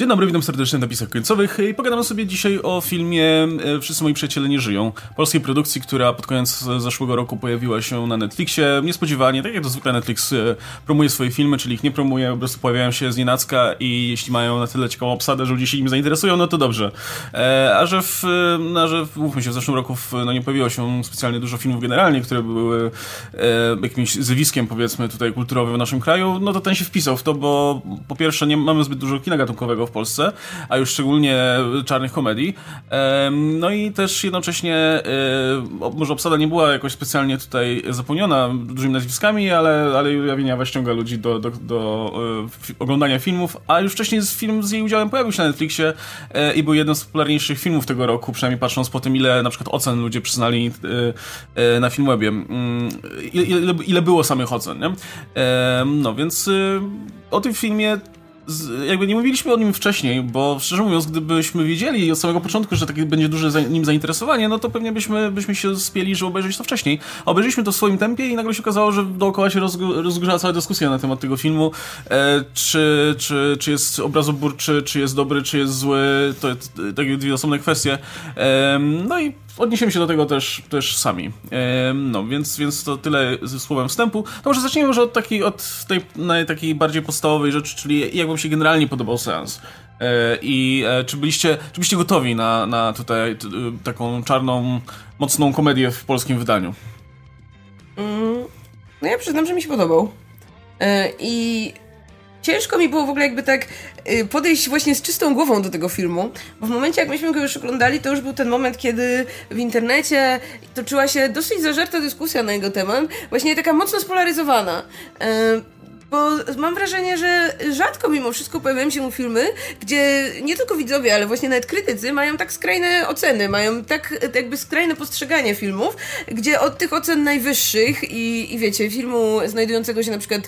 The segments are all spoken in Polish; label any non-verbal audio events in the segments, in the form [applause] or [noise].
Dzień dobry, witam serdecznie na napisach końcowych i pogadamy sobie dzisiaj o filmie e, Wszyscy moi przyjaciele nie żyją. Polskiej produkcji, która pod koniec zeszłego roku pojawiła się na Netflixie. Niespodziewanie, tak jak to zwykle Netflix e, promuje swoje filmy, czyli ich nie promuje, po prostu pojawiają się z nienacka i jeśli mają na tyle ciekawą obsadę, że ludzie się im zainteresują, no to dobrze. E, a że w, że mówmy się, w zeszłym roku no, nie pojawiło się specjalnie dużo filmów generalnie, które były jakimś zjawiskiem powiedzmy tutaj kulturowym w naszym kraju, no to ten się wpisał w to, bo po pierwsze nie mamy zbyt dużo kina gatunkowego w Polsce, a już szczególnie czarnych komedii. No i też jednocześnie e, może obsada nie była jakoś specjalnie tutaj zapełniona dużymi nazwiskami, ale, ale Jawieniawa ściąga ludzi do, do, do e, oglądania filmów, a już wcześniej film z jej udziałem pojawił się na Netflixie e, i był jednym z popularniejszych filmów tego roku, przynajmniej patrząc po tym, ile na przykład ocen ludzie przyznali na Filmwebie. Mm, ile, ile było samych ocen, nie? No więc o tym filmie jakby nie mówiliśmy o nim wcześniej, bo szczerze mówiąc, gdybyśmy wiedzieli od samego początku, że takie będzie duże nim zainteresowanie, no to pewnie byśmy, byśmy się spieli, że obejrzeć to wcześniej. obejrzeliśmy to w swoim tempie i nagle się okazało, że dookoła się rozgrzała cała dyskusja na temat tego filmu, e, czy, czy, czy jest czy jest dobry, czy jest zły, to takie dwie osobne kwestie. E, no i odniesiemy się do tego też, też sami. no, więc, więc to tyle ze słowem wstępu. To może zacznijmy może od takiej, od tej takiej bardziej podstawowej rzeczy, czyli jak wam się generalnie podobał seans. E, I e, czy byliście, czy byliście gotowi na, na tutaj taką czarną, mocną komedię w polskim wydaniu? Mm, no ja przyznam, że mi się podobał. E, I ciężko mi było w ogóle jakby tak y, podejść właśnie z czystą głową do tego filmu, bo w momencie jak myśmy go już oglądali, to już był ten moment, kiedy w internecie toczyła się dosyć zażarta dyskusja na jego temat, właśnie taka mocno spolaryzowana. Y, bo mam wrażenie, że rzadko mimo wszystko pojawiają się filmy, gdzie nie tylko widzowie, ale właśnie nawet krytycy mają tak skrajne oceny, mają tak jakby skrajne postrzeganie filmów, gdzie od tych ocen najwyższych i, i wiecie, filmu znajdującego się na przykład e,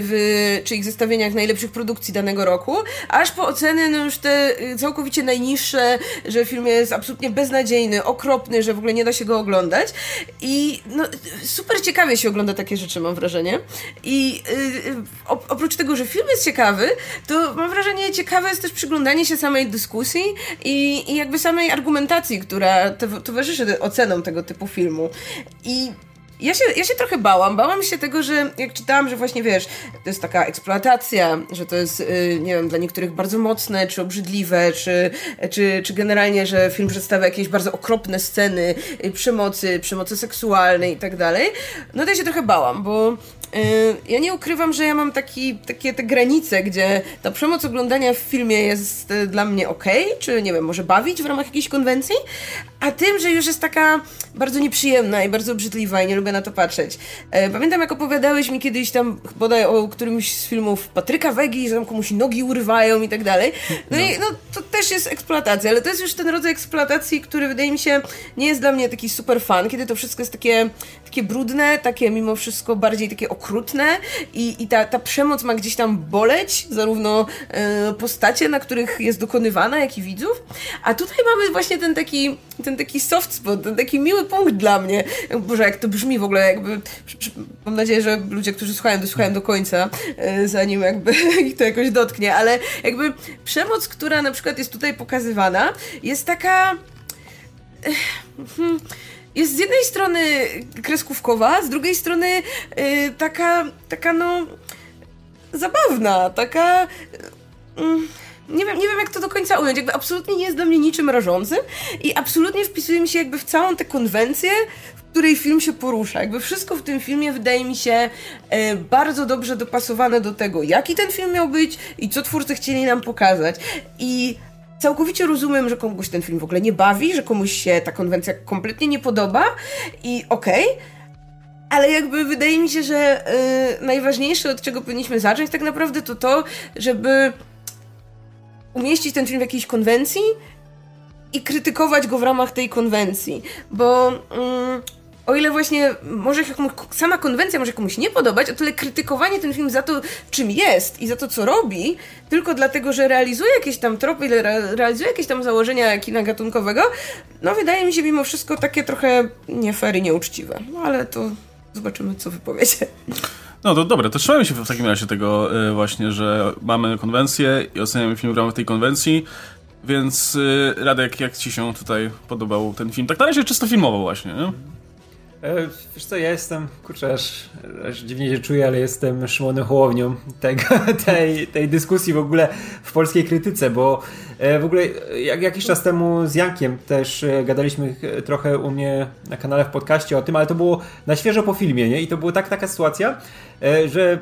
w ich zestawieniach najlepszych produkcji danego roku, aż po oceny no już te całkowicie najniższe, że film jest absolutnie beznadziejny, okropny, że w ogóle nie da się go oglądać i no, super ciekawie się ogląda takie rzeczy, mam wrażenie. I yy, oprócz tego, że film jest ciekawy, to mam wrażenie, ciekawe jest też przyglądanie się samej dyskusji i, i jakby samej argumentacji, która towarzyszy ocenom tego typu filmu. I ja się, ja się trochę bałam. Bałam się tego, że jak czytałam, że właśnie wiesz, to jest taka eksploatacja, że to jest, yy, nie wiem, dla niektórych bardzo mocne, czy obrzydliwe, czy, czy, czy generalnie, że film przedstawia jakieś bardzo okropne sceny yy, przemocy, przemocy seksualnej i tak dalej. No to ja się trochę bałam, bo Y, ja nie ukrywam, że ja mam taki, takie te granice, gdzie ta przemoc oglądania w filmie jest y, dla mnie ok, czy nie wiem, może bawić w ramach jakiejś konwencji, a tym, że już jest taka bardzo nieprzyjemna i bardzo obrzydliwa i nie lubię na to patrzeć. Y, pamiętam, jak opowiadałeś mi kiedyś tam bodaj o którymś z filmów Patryka Wegi, że tam komuś nogi urywają i tak dalej. No, no. i no, to też jest eksploatacja, ale to jest już ten rodzaj eksploatacji, który wydaje mi się nie jest dla mnie taki super fan, kiedy to wszystko jest takie, takie brudne, takie mimo wszystko bardziej takie okrutne i, i ta, ta przemoc ma gdzieś tam boleć, zarówno e, postacie, na których jest dokonywana, jak i widzów. A tutaj mamy właśnie ten taki, ten taki soft spot, ten taki miły punkt dla mnie. Boże, jak to brzmi w ogóle, jakby. Mam nadzieję, że ludzie, którzy słuchają, dosłuchają do końca, e, zanim jakby [laughs] ich to jakoś dotknie, ale jakby przemoc, która na przykład jest tutaj pokazywana, jest taka. Hmm, jest z jednej strony kreskówkowa, z drugiej strony yy, taka, taka no zabawna, taka yy, nie wiem, nie wiem jak to do końca ująć, jakby absolutnie nie jest dla mnie niczym rażącym i absolutnie wpisuje mi się jakby w całą tę konwencję, w której film się porusza. Jakby wszystko w tym filmie wydaje mi się e, bardzo dobrze dopasowane do tego, jaki ten film miał być i co twórcy chcieli nam pokazać. I całkowicie rozumiem, że komuś ten film w ogóle nie bawi, że komuś się ta konwencja kompletnie nie podoba i okej. Okay, ale jakby wydaje mi się, że yy, najważniejsze, od czego powinniśmy zacząć tak naprawdę, to to, żeby umieścić ten film w jakiejś konwencji i krytykować go w ramach tej konwencji. Bo yy, o ile właśnie może się komuś, sama konwencja może komuś nie podobać, o tyle krytykowanie ten film za to, czym jest i za to, co robi, tylko dlatego, że realizuje jakieś tam tropy, re, realizuje jakieś tam założenia kina gatunkowego, no wydaje mi się mimo wszystko takie trochę nie fair i nieuczciwe. No ale to zobaczymy, co wy powiecie. No to dobra, to trzymajmy się w takim razie tego y, właśnie, że mamy konwencję i oceniamy film w ramach tej konwencji. Więc y, Radek, jak ci się tutaj podobał ten film? Tak na razie czysto filmowo właśnie, nie? E, wiesz co, ja jestem, kurczę, aż, aż dziwnie się czuję, ale jestem Szymonem Hołownią tego, [laughs] tej, tej dyskusji w ogóle w polskiej krytyce, bo e, w ogóle jak, jakiś czas temu z Jankiem też e, gadaliśmy trochę u mnie na kanale w podcaście o tym, ale to było na świeżo po filmie, nie? I to była tak, taka sytuacja, że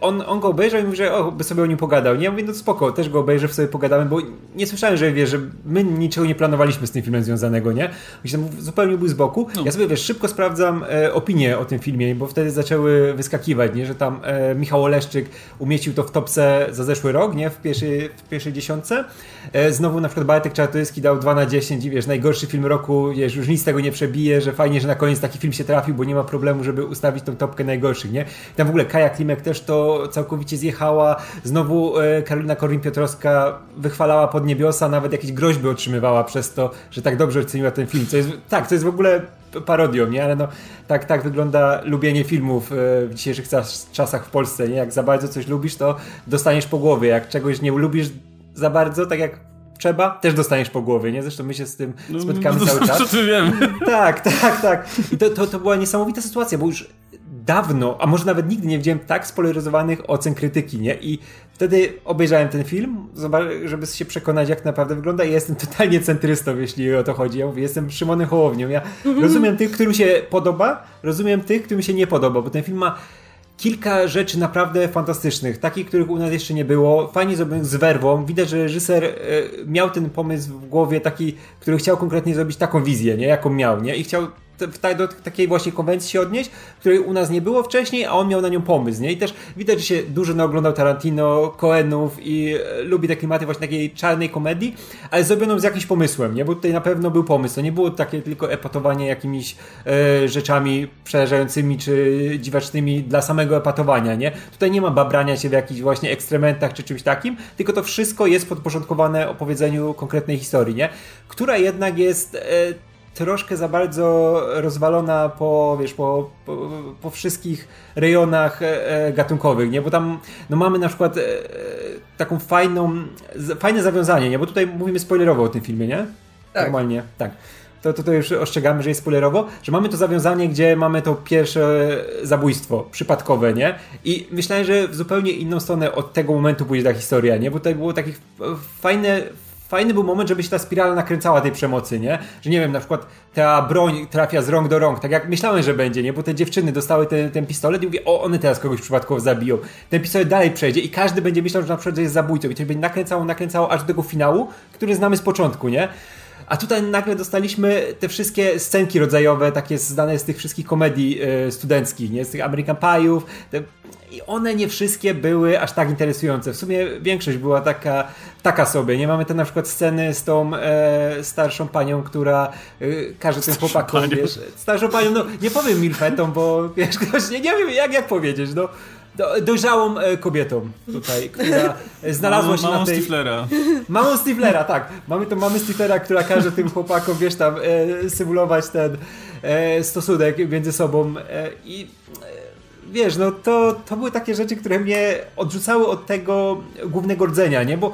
on, on go obejrzał i mówi, że o, by sobie o nim pogadał. Nie, ja mówię, no spoko, też go obejrzę, sobie pogadamy, bo nie słyszałem, że wiesz, że my niczego nie planowaliśmy z tym filmem związanego, nie? Myślę, zupełnie był z boku. No. Ja sobie, wiesz, szybko sprawdzam e, opinie o tym filmie, bo wtedy zaczęły wyskakiwać, nie? Że tam e, Michał Oleszczyk umieścił to w topce za zeszły rok, nie? W pierwszej, w pierwszej dziesiątce. E, znowu na przykład Bartek Czartoryski dał 2 na 10 i wiesz, najgorszy film roku, wiesz, już nic z tego nie przebije, że fajnie, że na koniec taki film się trafił, bo nie ma problemu, żeby ustawić tą topkę najgorszych, nie? I tam w ogóle Kaja Klimek też to całkowicie zjechała. Znowu e, Karolina Korwin-Piotrowska wychwalała pod niebiosa, nawet jakieś groźby otrzymywała przez to, że tak dobrze oceniła ten film. Co jest, tak, to jest w ogóle parodią, nie? Ale no, tak, tak wygląda lubienie filmów e, w dzisiejszych czasach w Polsce, nie? Jak za bardzo coś lubisz, to dostaniesz po głowie. Jak czegoś nie lubisz za bardzo, tak jak trzeba, też dostaniesz po głowie, nie? Zresztą my się z tym no, spotykamy no, cały czas. Co ty wiem. Tak, tak, tak. I to, to, to była niesamowita sytuacja, bo już dawno, a może nawet nigdy nie widziałem tak spolaryzowanych ocen krytyki, nie? I wtedy obejrzałem ten film, żeby się przekonać, jak naprawdę wygląda i jestem [laughs] totalnie centrystą, jeśli o to chodzi. Ja mówię, jestem Szymonem Hołownią. Ja rozumiem tych, którym się podoba, rozumiem tych, którym się nie podoba, bo ten film ma kilka rzeczy naprawdę fantastycznych, takich, których u nas jeszcze nie było. Fajnie zrobiony z werwą. Widać, że reżyser e, miał ten pomysł w głowie taki, który chciał konkretnie zrobić taką wizję, nie? Jaką miał, nie? I chciał do takiej właśnie konwencji się odnieść, której u nas nie było wcześniej, a on miał na nią pomysł, nie? I też widać, że się dużo naoglądał Tarantino, Coenów i e, lubi te klimaty właśnie takiej czarnej komedii, ale zrobioną z jakimś pomysłem, nie? Bo tutaj na pewno był pomysł. To nie było takie tylko epatowanie jakimiś e, rzeczami przerażającymi czy dziwacznymi dla samego epatowania, nie? Tutaj nie ma babrania się w jakichś właśnie ekstrementach czy czymś takim, tylko to wszystko jest podporządkowane opowiedzeniu konkretnej historii, nie? Która jednak jest e, troszkę za bardzo rozwalona po, wiesz, po, po, po wszystkich rejonach e, e, gatunkowych, nie? Bo tam no mamy na przykład e, taką fajną, fajne zawiązanie, nie? Bo tutaj mówimy spoilerowo o tym filmie, nie? Tak. Normalnie, tak. To tutaj już ostrzegamy, że jest spoilerowo, że mamy to zawiązanie, gdzie mamy to pierwsze zabójstwo przypadkowe, nie? I myślałem, że w zupełnie inną stronę od tego momentu pójdzie ta historia, nie? Bo tutaj było takich fajne, fajny był moment, żeby się ta spirala nakręcała tej przemocy, nie? Że nie wiem, na przykład ta broń trafia z rąk do rąk, tak jak myślałem, że będzie, nie? Bo te dziewczyny dostały ten, ten pistolet i mówię, o, one teraz kogoś przypadkowo zabiją. Ten pistolet dalej przejdzie i każdy będzie myślał, że na przykład jest zabójcą i to będzie nakręcało, nakręcało aż do tego finału, który znamy z początku, nie? A tutaj nagle dostaliśmy te wszystkie scenki rodzajowe, takie znane z tych wszystkich komedii y, studenckich, nie? Z tych American Pie'ów. I one nie wszystkie były aż tak interesujące. W sumie większość była taka, taka sobie. Nie mamy te na przykład sceny z tą e, starszą panią, która e, każe tym chłopakom, wiesz, starszą panią, no nie powiem milfetą, bo wiesz, [laughs] ktoś, nie, nie wiem jak, jak powiedzieć, no dojrzałą e, kobietą tutaj, która znalazła się małą na tej... Stiflera. [laughs] Małą Stiflera, tak. Mamy to mamy Stiflera, która każe tym chłopakom, wiesz tam, e, symulować ten e, stosunek między sobą e, i wiesz, no to, to były takie rzeczy, które mnie odrzucały od tego głównego rdzenia, nie? Bo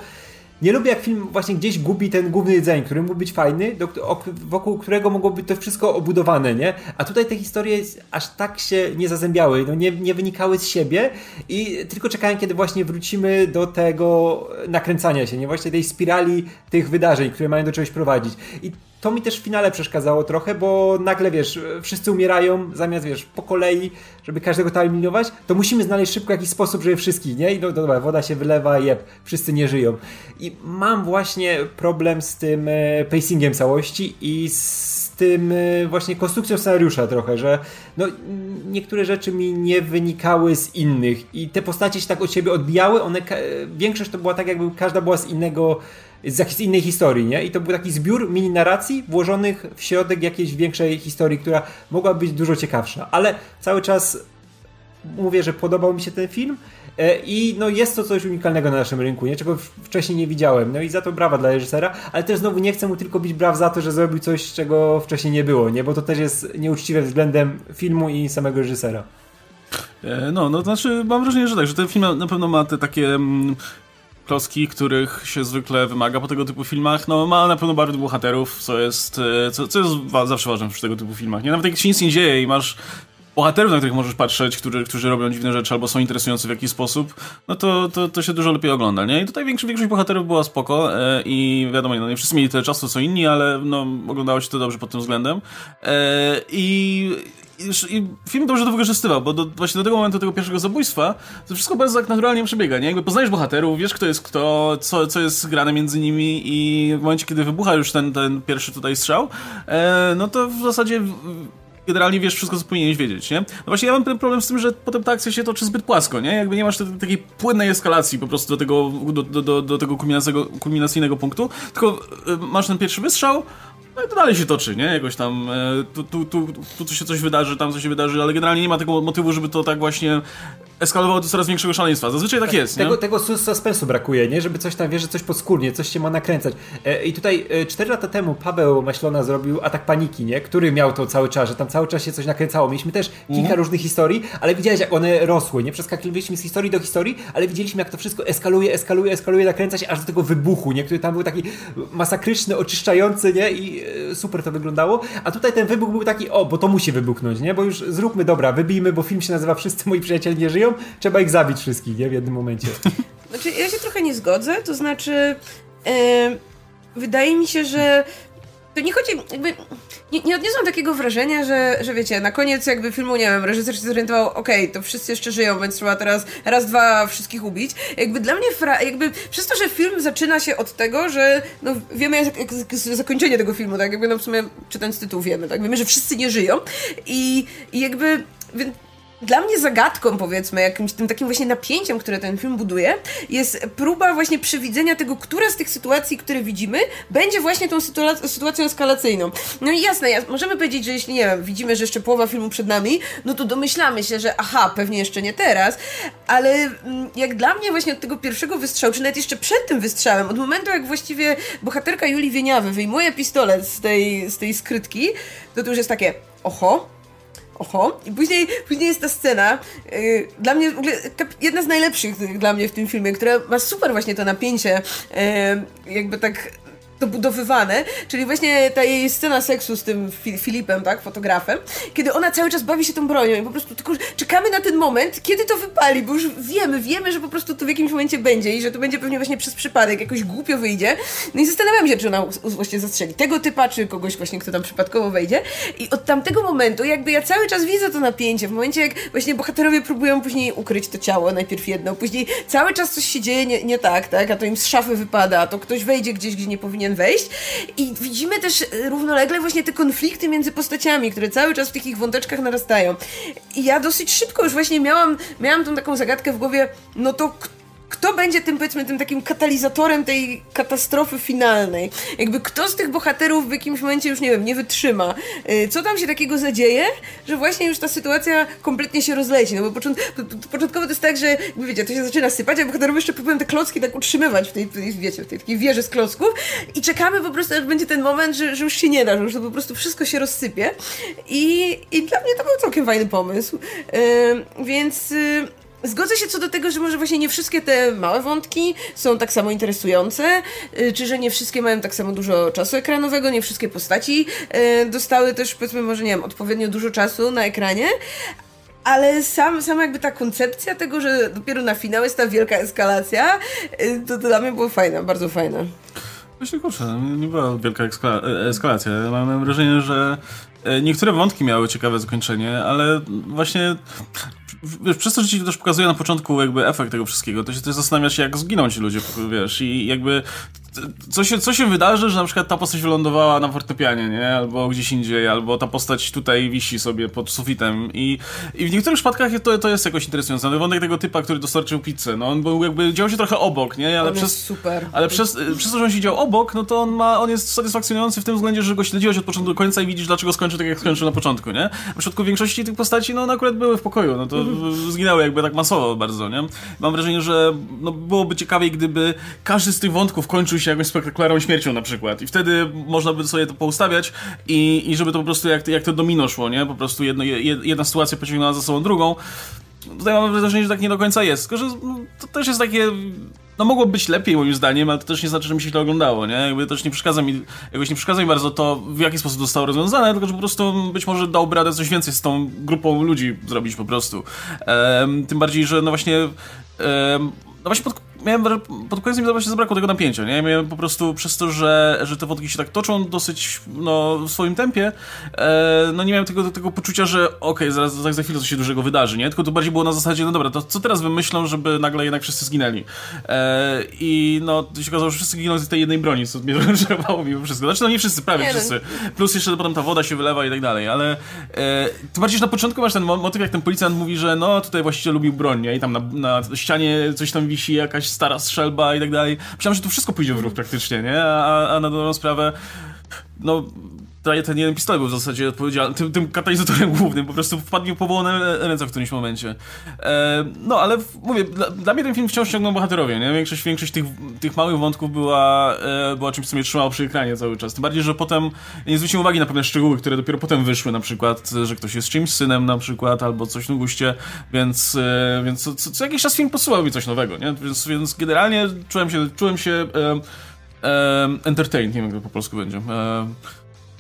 nie lubię jak film właśnie gdzieś gubi ten główny jedzeń, który mógł być fajny, do, wokół którego mogłoby to wszystko obudowane, nie? A tutaj te historie aż tak się nie zazębiały, no nie, nie wynikały z siebie i tylko czekałem, kiedy właśnie wrócimy do tego nakręcania się, nie? Właśnie tej spirali tych wydarzeń, które mają do czegoś prowadzić. I to mi też w finale przeszkadzało trochę, bo nagle, wiesz, wszyscy umierają, zamiast, wiesz, po kolei, żeby każdego tam eliminować, to musimy znaleźć szybko jakiś sposób, żeby wszystkich, nie? I no, dobra, woda się wylewa, jeb, wszyscy nie żyją. I mam właśnie problem z tym e, pacingiem całości i z tym e, właśnie konstrukcją scenariusza trochę, że no, niektóre rzeczy mi nie wynikały z innych i te postacie się tak od siebie odbijały, one, większość to była tak jakby każda była z innego z jakiejś innej historii, nie? I to był taki zbiór mini narracji włożonych w środek jakiejś większej historii, która mogła być dużo ciekawsza. Ale cały czas mówię, że podobał mi się ten film e, i no jest to coś unikalnego na naszym rynku, nie? czego wcześniej nie widziałem. No i za to brawa dla reżysera, ale też znowu nie chcę mu tylko bić braw za to, że zrobił coś, czego wcześniej nie było, nie? Bo to też jest nieuczciwe względem filmu i samego reżysera. E, no, no to znaczy mam wrażenie, że tak, że ten film na pewno ma te takie mm, klocki, których się zwykle wymaga po tego typu filmach. No, ma na pewno bardzo bohaterów, co jest, e, co, co jest zawsze ważne przy tego typu filmach. Nie? Nawet jak się nic nie dzieje i masz bohaterów, na których możesz patrzeć, którzy, którzy robią dziwne rzeczy albo są interesujący w jakiś sposób, no to, to, to się dużo lepiej ogląda, nie? I tutaj większość, większość bohaterów była spoko e, i wiadomo, no nie wszyscy mieli tyle czasu co inni, ale no, oglądało się to dobrze pod tym względem. E, I i film dobrze to wykorzystywał, bo do, właśnie do tego momentu tego pierwszego zabójstwa to wszystko bardzo tak naturalnie przebiega, nie? Jakby poznajesz bohaterów, wiesz kto jest kto, co, co jest grane między nimi i w momencie, kiedy wybucha już ten, ten pierwszy tutaj strzał, e, no to w zasadzie generalnie wiesz wszystko, co powinieneś wiedzieć, nie? No właśnie ja mam ten problem z tym, że potem ta akcja się toczy zbyt płasko, nie? Jakby nie masz takiej płynnej eskalacji po prostu do tego, do, do, do tego kulminacyjnego, punktu, tylko y, masz ten pierwszy wystrzał, no i to dalej się toczy, nie? Jakoś tam, e, tu, tu, tu, tu się coś wydarzy, tam coś się wydarzy, ale generalnie nie ma tego motywu, żeby to tak właśnie eskalowało do coraz większego szaleństwa. Zazwyczaj tak, tak jest, tego, nie? Tego suspensu brakuje, nie? Żeby coś tam, wie, że coś podskórnie, coś się ma nakręcać. E, I tutaj e, 4 lata temu Paweł Maślona zrobił Atak Paniki, nie? Który miał to cały czas, że tam cały czas się coś nakręcało. Mieliśmy też kilka mhm. różnych historii, ale widziałeś, jak one rosły, nie? Przeskakaliśmy z historii do historii, ale widzieliśmy, jak to wszystko eskaluje, eskaluje, eskaluje, nakręca się aż do tego wybuchu, nie? Który tam był taki masakryczny, oczyszczający, nie? I e, super to wyglądało. A tutaj ten wybuch był taki, o, bo to musi wybuchnąć, nie? Bo już zróbmy, dobra, wybijmy, bo film się nazywa Wszyscy moi przyjaciele nie żyją, trzeba ich zabić wszystkich, nie? W jednym momencie. [laughs] Znaczy, ja się trochę nie zgodzę, to znaczy... Yy, wydaje mi się, że to nie chodzi, jakby, nie, nie odniosłam takiego wrażenia, że, że wiecie, na koniec jakby filmu, nie wiem, reżyser się zorientował, okej, okay, to wszyscy jeszcze żyją, więc trzeba teraz raz, dwa wszystkich ubić. Jakby dla mnie, fra, jakby przez to, że film zaczyna się od tego, że no, wiemy jak, jak, jak zakończenie tego filmu, tak, jakby no w sumie czytając tytuł wiemy, tak, wiemy, że wszyscy nie żyją i, i jakby, więc dla mnie zagadką, powiedzmy, jakimś tym takim właśnie napięciem, które ten film buduje, jest próba właśnie przewidzenia tego, która z tych sytuacji, które widzimy, będzie właśnie tą sytuacją, sytuacją eskalacyjną. No i jasne, możemy powiedzieć, że jeśli, nie wiem, widzimy, że jeszcze połowa filmu przed nami, no to domyślamy się, że aha, pewnie jeszcze nie teraz, ale mm, jak dla mnie właśnie od tego pierwszego wystrzału, czy nawet jeszcze przed tym wystrzałem, od momentu jak właściwie bohaterka Julii Wieniawy wyjmuje pistolet z tej, z tej skrytki, to to już jest takie, oho, Oho. I później, później jest ta scena, yy, dla mnie w ogóle jedna z najlepszych dla mnie w tym filmie, która ma super właśnie to napięcie, yy, jakby tak dobudowywane, czyli właśnie ta jej scena seksu z tym Filipem, tak, fotografem, kiedy ona cały czas bawi się tą bronią i po prostu tylko czekamy na ten moment, kiedy to wypali, bo już wiemy, wiemy, że po prostu to w jakimś momencie będzie i że to będzie pewnie właśnie przez przypadek, jakoś głupio wyjdzie. No i zastanawiam się, czy ona właśnie zastrzeli tego typa, czy kogoś właśnie, kto tam przypadkowo wejdzie. I od tamtego momentu jakby ja cały czas widzę to napięcie, w momencie jak właśnie bohaterowie próbują później ukryć to ciało, najpierw jedno, później cały czas coś się dzieje nie, nie tak, tak, a to im z szafy wypada, a to ktoś wejdzie gdzieś, gdzie nie powinien wejść. I widzimy też e, równolegle właśnie te konflikty między postaciami, które cały czas w tych wąteczkach narastają. I ja dosyć szybko już właśnie miałam, miałam tą taką zagadkę w głowie, no to kto będzie tym, powiedzmy, tym takim katalizatorem tej katastrofy finalnej? Jakby kto z tych bohaterów w jakimś momencie już, nie wiem, nie wytrzyma? Y, co tam się takiego zadzieje, że właśnie już ta sytuacja kompletnie się rozleci? No bo począt początkowo to jest tak, że, wiecie, to się zaczyna sypać, a bohaterowie jeszcze próbują te klocki tak utrzymywać w tej, wiecie, w tej takiej wieży z klocków i czekamy po prostu, aż będzie ten moment, że, że już się nie da, że już to po prostu wszystko się rozsypie I, i dla mnie to był całkiem fajny pomysł. Yy, więc... Yy, Zgodzę się co do tego, że może właśnie nie wszystkie te małe wątki są tak samo interesujące, y, czy że nie wszystkie mają tak samo dużo czasu ekranowego, nie wszystkie postaci y, dostały też, powiedzmy, może nie wiem, odpowiednio dużo czasu na ekranie, ale sam, sama jakby ta koncepcja tego, że dopiero na finał jest ta wielka eskalacja, y, to, to dla mnie było fajne, bardzo fajne. Myślę, kurczę, nie była wielka e, eskalacja. Mam wrażenie, że e, niektóre wątki miały ciekawe zakończenie, ale właśnie wiesz, przez to, że ci też pokazuje na początku jakby efekt tego wszystkiego, to się też zastanawia się, jak zginą ci ludzie, wiesz, i jakby co się, co się wydarzy, że na przykład ta postać wylądowała na fortepianie, nie? Albo gdzieś indziej, albo ta postać tutaj wisi sobie pod sufitem i, i w niektórych przypadkach to, to jest jakoś interesujące. No, wątek tego typa, który dostarczył pizzę, no on był jakby, działo się trochę obok, nie? Ale on przez, super. Ale przez, przez to, że on się działo obok, no to on ma, on jest satysfakcjonujący w tym względzie, że go śledziłeś od początku do końca i widzisz, dlaczego skończył tak, jak skończył na początku, nie? W przypadku większości tych postaci, no one akurat były w pokoju, no to. [laughs] zginęły jakby tak masowo bardzo, nie? Mam wrażenie, że no, byłoby ciekawiej, gdyby każdy z tych wątków kończył się jakąś spektakularną śmiercią na przykład. I wtedy można by sobie to poustawiać i, i żeby to po prostu jak, jak to domino szło, nie? Po prostu jedno, jedna sytuacja pociągnęła za sobą drugą. Tutaj mam wrażenie, że tak nie do końca jest. Tylko, że no, to też jest takie no mogło być lepiej moim zdaniem, ale to też nie znaczy, że mi się to oglądało, nie? Jakby też nie przeszkadza mi, jakoś nie przeszkadza mi bardzo to, w jaki sposób zostało rozwiązane, tylko że po prostu być może dałby radę coś więcej z tą grupą ludzi zrobić po prostu. Tym bardziej, że no właśnie no właśnie pod, miałem, pod koniec mi właśnie zabrakło tego napięcia, nie? Miałem po prostu przez to, że, że te wątki się tak toczą dosyć no, w swoim tempie, e, no nie miałem tego, tego poczucia, że okej, okay, zaraz tak za chwilę coś się dużego wydarzy, nie? Tylko to bardziej było na zasadzie, no dobra, to co teraz wymyślą, żeby nagle jednak wszyscy zginęli? E, I no, to się okazało, że wszyscy giną z tej jednej broni, co mnie [laughs] rozczarowało mimo wszystko. Znaczy, no nie wszyscy, prawie nie wszyscy. Plus jeszcze potem ta woda się wylewa i tak dalej, ale e, tym bardziej, że na początku masz ten motyw, jak ten policjant mówi, że no, tutaj właściciel lubił broń, nie? I tam na, na ścianie coś tam wisi, jakaś stara strzelba i tak dalej. Myślałem, że tu wszystko pójdzie w ruch praktycznie, nie? A, a na dobrą sprawę, no ten jeden pistolet w zasadzie odpowiedzialny, tym, tym katalizatorem [laughs] głównym, po prostu wpadł mi powołane ręce w którymś momencie. E, no, ale mówię, dla, dla, mnie ten film wciąż ciągnął bohaterowie, nie? Większość, większość tych, tych małych wątków była, e, była czymś, co mnie trzymało przy ekranie cały czas. Tym bardziej, że potem nie zwróciłem uwagi na pewne szczegóły, które dopiero potem wyszły, na przykład, że ktoś jest czymś synem na przykład, albo coś na guście, więc, e, więc co, co, co, jakiś czas film posyłał mi coś nowego, nie? Więc, więc generalnie czułem się, czułem się e, e, entertained, nie wiem jak to po polsku będzie. E,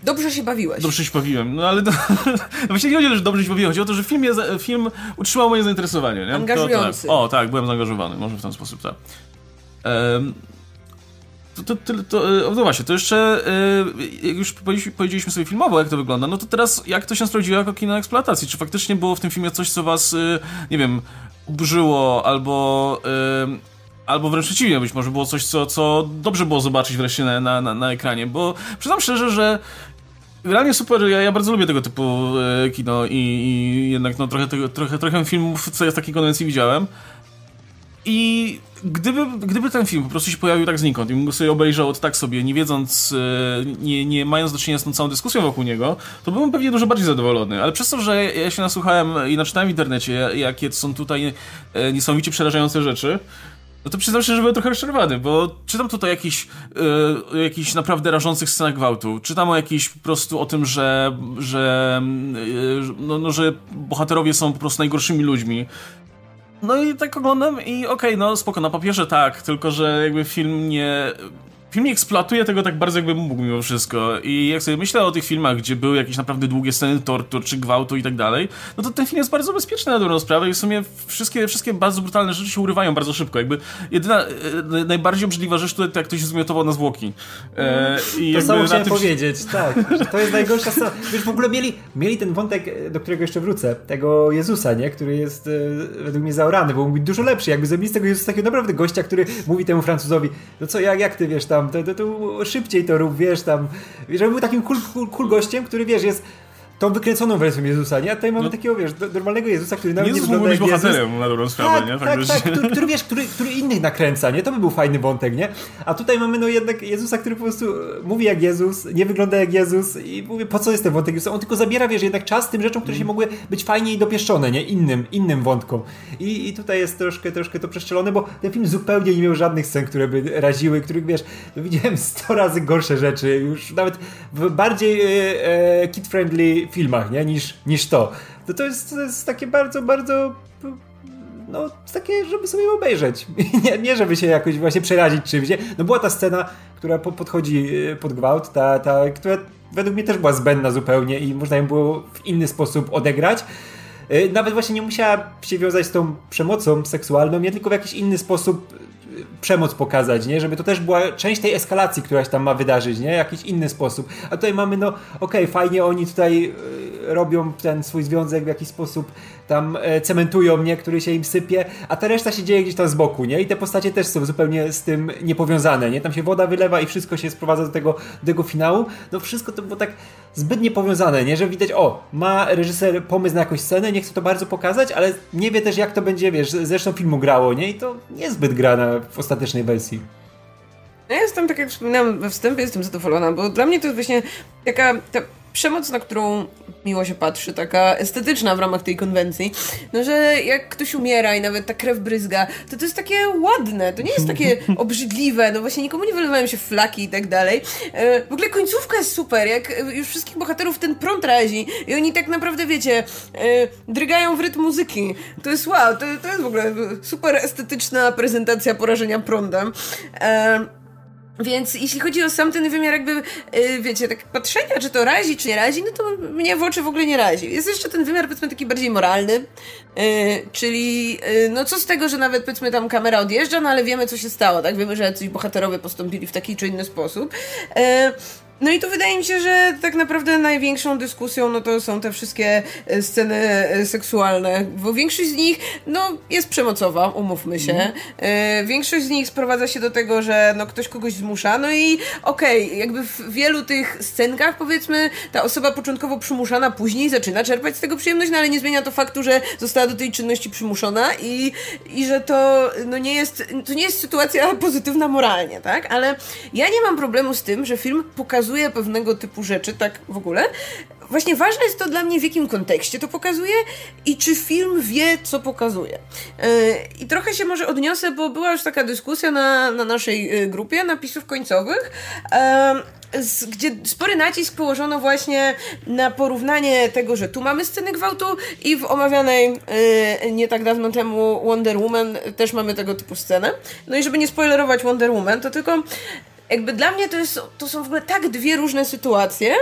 Dobrze się bawiłeś. Dobrze się bawiłem, no ale to, [laughs] no właśnie nie chodzi, że dobrze się bawiłem, chodzi o to, że film, jest, film utrzymał moje zainteresowanie. Nie? Angażujący. To, tak. O, tak, byłem zaangażowany, może w ten sposób, tak. Um, to, to, to, to, no właśnie, to jeszcze e, jak już powiedzieliśmy sobie filmowo, jak to wygląda, no to teraz jak to się sprawdziło jako kino eksploatacji? Czy faktycznie było w tym filmie coś, co was, e, nie wiem, ubrzyło albo albo wręcz przeciwnie, być może było coś, co, co dobrze było zobaczyć wreszcie na, na, na ekranie, bo przyznam szczerze, że Realnie super, ja, ja bardzo lubię tego typu e, kino i, i, jednak no, trochę, tego, trochę, trochę filmów, co ja z takiej konwencji widziałem. I gdyby, gdyby ten film po prostu się pojawił tak znikąd i mógł sobie obejrzał tak sobie, nie wiedząc, e, nie, nie mając do czynienia z tą całą dyskusją wokół niego, to byłbym pewnie dużo bardziej zadowolony. Ale przez to, że ja się nasłuchałem i naczytałem w internecie, jakie są tutaj e, niesamowicie przerażające rzeczy, no to przyznam się, że byłem trochę rozczarowany, bo czytam tutaj jakiś, yy, jakichś naprawdę rażących scenach gwałtu. Czytam o jakiś po prostu o tym, że, że, yy, no, no, że bohaterowie są po prostu najgorszymi ludźmi. No i tak oglądam i okej, okay, no spoko, na papierze tak, tylko że jakby film nie film nie eksploatuje tego tak bardzo, jakby mógł mimo wszystko. I jak sobie myślę o tych filmach, gdzie były jakieś naprawdę długie sceny tortur czy gwałtu i tak dalej, no to ten film jest bardzo bezpieczny na dobrą sprawę i w sumie wszystkie, wszystkie bardzo brutalne rzeczy się urywają bardzo szybko. Jakby jedyna, e, najbardziej obrzydliwa rzecz to jak ktoś zmiotował na zwłoki. E, i to samo chciałem tym... powiedzieć, tak. To jest najgorsza scena. Wiesz, w ogóle mieli, mieli ten wątek, do którego jeszcze wrócę, tego Jezusa, nie? Który jest e, według mnie zaorany, bo mógł być dużo lepszy. Jakby zrobili z tego Jezusa takiego naprawdę gościa, który mówi temu Francuzowi, no co, jak, jak ty wiesz tam, to, to, to szybciej to rób, wiesz, tam, żeby był takim cool, cool, cool gościem, który, wiesz, jest tą wykręconą wersją Jezusa, nie? A tutaj mamy no. takiego, wiesz, normalnego Jezusa, który nawet Jezus nie wygląda jak Jezus. bohaterem na dobrą sprawę, tak, nie? Tak, tak, tak który, który, wiesz, który, który innych nakręca, nie? To by był fajny wątek, nie? A tutaj mamy, no jednak Jezusa, który po prostu mówi jak Jezus, nie wygląda jak Jezus i mówi, po co jest ten wątek Jezusa? On tylko zabiera, wiesz, jednak czas tym rzeczom, które się mogły być fajniej dopieszczone, nie? Innym, innym wątkom. I, I tutaj jest troszkę, troszkę to przeszczelone, bo ten film zupełnie nie miał żadnych scen, które by raziły, których, wiesz, no widziałem [laughs] sto razy gorsze rzeczy, już nawet w bardziej e, e, kid-friendly filmach, nie? Niż niż, to. To, to, jest, to jest takie bardzo, bardzo no, takie, żeby sobie obejrzeć. [laughs] Nie, nie żeby się jakoś właśnie przerazić czymś. Nie? No była ta scena, która po, podchodzi y, pod gwałt, ta, ta, która według mnie też była zbędna zupełnie i można ją było w inny sposób odegrać. Y, nawet właśnie nie musiała się wiązać z tą przemocą seksualną, nie tylko w jakiś inny sposób przemoc pokazać, nie? Żeby to też była część tej eskalacji, która się tam ma wydarzyć, nie? Jakiś inny sposób. A tutaj mamy, no, okej, okay, fajnie oni tutaj y, robią ten swój związek w jakiś sposób tam e, cementują, nie? Który się im sypie, a ta reszta się dzieje gdzieś tam z boku, nie? I te postacie też są zupełnie z tym niepowiązane, nie? Tam się woda wylewa i wszystko się sprowadza do tego, do tego finału. No wszystko to było tak zbyt niepowiązane, nie? Że widać, o, ma reżyser pomysł na jakąś scenę, nie chce to bardzo pokazać, ale nie wie też jak to będzie, wiesz, zresztą filmu grało, nie? I to niezbyt gra na, w ostatecznej wersji. Ja jestem, tak jak wspominałam we wstępie, jestem zadowolona, bo dla mnie to jest właśnie taka ta przemoc, na którą miło się patrzy, taka estetyczna w ramach tej konwencji, no że jak ktoś umiera i nawet ta krew bryzga, to to jest takie ładne, to nie jest takie [laughs] obrzydliwe, no właśnie nikomu nie wylewają się flaki i tak dalej. E, w ogóle końcówka jest super, jak już wszystkich bohaterów ten prąd razi i oni tak naprawdę, wiecie, e, drygają w rytm muzyki. To jest wow, to, to jest w ogóle super estetyczna prezentacja porażenia prądem. Więc jeśli chodzi o sam ten wymiar jakby, yy, wiecie, tak patrzenia, czy to razi, czy nie razi, no to mnie w oczy w ogóle nie razi. Jest jeszcze ten wymiar, powiedzmy, taki bardziej moralny, yy, czyli yy, no co z tego, że nawet, powiedzmy, tam kamera odjeżdża, no ale wiemy, co się stało, tak? Wiemy, że jacyś bohaterowie postąpili w taki czy inny sposób. No i tu wydaje mi się, że tak naprawdę największą dyskusją no to są te wszystkie e, sceny e, seksualne, bo większość z nich no jest przemocowa, umówmy się. Mm. Większość z nich sprowadza się do tego, że no ktoś kogoś zmusza, no i okej, okay, jakby w wielu tych scenkach powiedzmy ta osoba początkowo przymuszana później zaczyna czerpać z tego przyjemność, no ale nie zmienia to faktu, że została do tej czynności przymuszona i, i że to no nie jest, to nie jest sytuacja pozytywna moralnie, tak? Ale ja nie mam problemu z tym, że film pokazuje pokazuje pewnego typu rzeczy, tak w ogóle. Właśnie ważne jest to dla mnie, w jakim kontekście to pokazuje i czy film wie, co pokazuje. Yy, I trochę się może odniosę, bo była już taka dyskusja na, na naszej yy, grupie napisów końcowych. Gdzie spory nacisk położono właśnie na porównanie tego, że tu mamy sceny gwałtu i w omawianej yy, nie tak dawno temu Wonder Woman też mamy tego typu scenę. No i żeby nie spoilerować Wonder Woman, to tylko jakby dla mnie to, jest, to są w ogóle tak dwie różne sytuacje,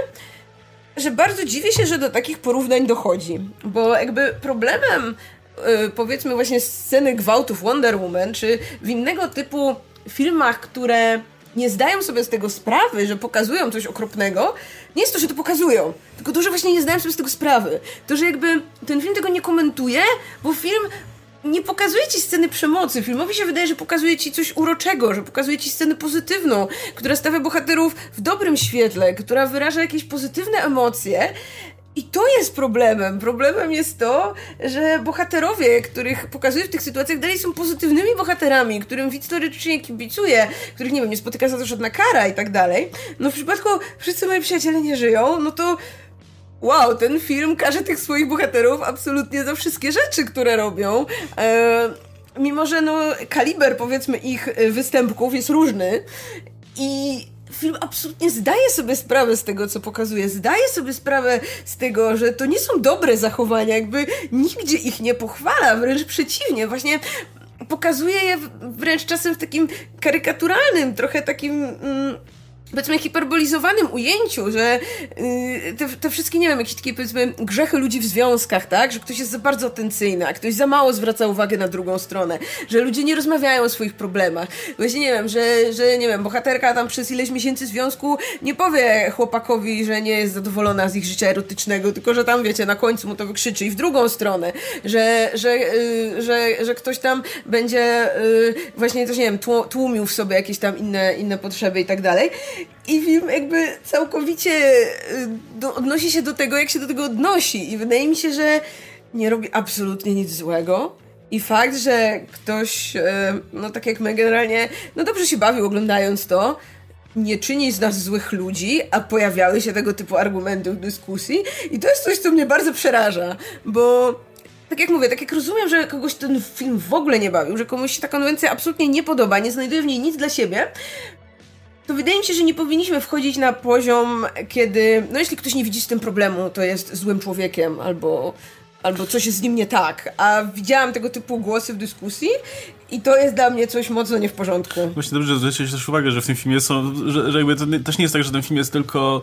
że bardzo dziwię się, że do takich porównań dochodzi. Bo jakby problemem yy, powiedzmy właśnie sceny gwałtów Wonder Woman, czy w innego typu filmach, które nie zdają sobie z tego sprawy, że pokazują coś okropnego, nie jest to, że to pokazują, tylko to, że właśnie nie zdają sobie z tego sprawy. To, że jakby ten film tego nie komentuje, bo film nie pokazuje ci sceny przemocy. Filmowi się wydaje, że pokazuje ci coś uroczego, że pokazuje ci scenę pozytywną, która stawia bohaterów w dobrym świetle, która wyraża jakieś pozytywne emocje. I to jest problemem. Problemem jest to, że bohaterowie, których pokazuje w tych sytuacjach, dalej są pozytywnymi bohaterami, którym widz teoretycznie kibicuje, których, nie wiem, nie spotyka za to żadna kara i tak dalej. No w przypadku wszyscy moi przyjaciele nie żyją, no to wow, ten film każe tych swoich bohaterów absolutnie za wszystkie rzeczy, które robią. E, mimo, że no, kaliber powiedzmy ich e, występków jest różny i film absolutnie zdaje sobie sprawę z tego, co pokazuje. Zdaje sobie sprawę z tego, że to nie są dobre zachowania, jakby nigdzie ich nie pochwala, wręcz przeciwnie. Właśnie pokazuje je wręcz czasem w takim karykaturalnym, trochę takim. Mm, powiedzmy hiperbolizowanym ujęciu, że yy, te, te, wszystkie, nie wiem, jakieś takie powiedzmy grzechy ludzi w związkach, tak? Że ktoś jest za bardzo atencyjny, a ktoś za mało zwraca uwagę na drugą stronę, że ludzie nie rozmawiają o swoich problemach. Właśnie nie wiem, że, że nie wiem, bohaterka tam przez ileś miesięcy związku nie powie chłopakowi, że nie jest zadowolona z ich życia erotycznego, tylko że tam, wiecie, na końcu mu to wykrzyczy i w drugą stronę, że, że, yy, że, że ktoś tam będzie yy, właśnie też, nie wiem, tłumił w sobie jakieś tam inne, inne potrzeby i tak dalej. I film jakby całkowicie y, do, odnosi się do tego, jak się do tego odnosi. I wydaje mi się, że nie robi absolutnie nic złego. I fakt, że ktoś, y, no tak jak my generalnie, no dobrze się bawił oglądając to, nie czyni z nas złych ludzi, a pojawiały się tego typu argumenty w dyskusji. I to jest coś, co mnie bardzo przeraża, bo tak jak mówię, tak jak rozumiem, że kogoś ten film w ogóle nie bawił, że komuś się ta konwencja absolutnie nie podoba, nie znajduje w niej nic dla siebie, to wydaje mi się, że nie powinniśmy wchodzić na poziom, kiedy, no jeśli ktoś nie widzi z tym problemu, to jest złym człowiekiem albo, albo coś jest z nim nie tak. A widziałam tego typu głosy w dyskusji i to jest dla mnie coś mocno nie w porządku. Właśnie dobrze zwróciłeś też uwagę, że w tym filmie są, że, że jakby to nie, też nie jest tak, że ten film jest tylko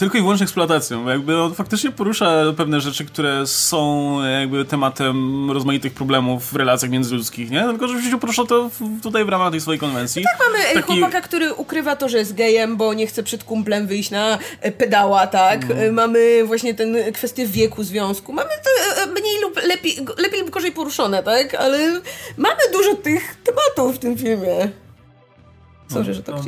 tylko i wyłącznie eksploatacją. Jakby on faktycznie porusza pewne rzeczy, które są jakby tematem rozmaitych problemów w relacjach międzyludzkich, nie? Tylko, że oczywiście porusza to w, tutaj w ramach tej swojej konwencji. No tak, mamy Taki... chłopaka, który ukrywa to, że jest gejem, bo nie chce przed kumplem wyjść na e, pedała, tak? Mm. Mamy właśnie ten kwestię wieku związku. Mamy to e, mniej lub lepiej, lepiej lub gorzej poruszone, tak? Ale mamy dużo tych tematów w tym filmie. Sorry, no, że tak no,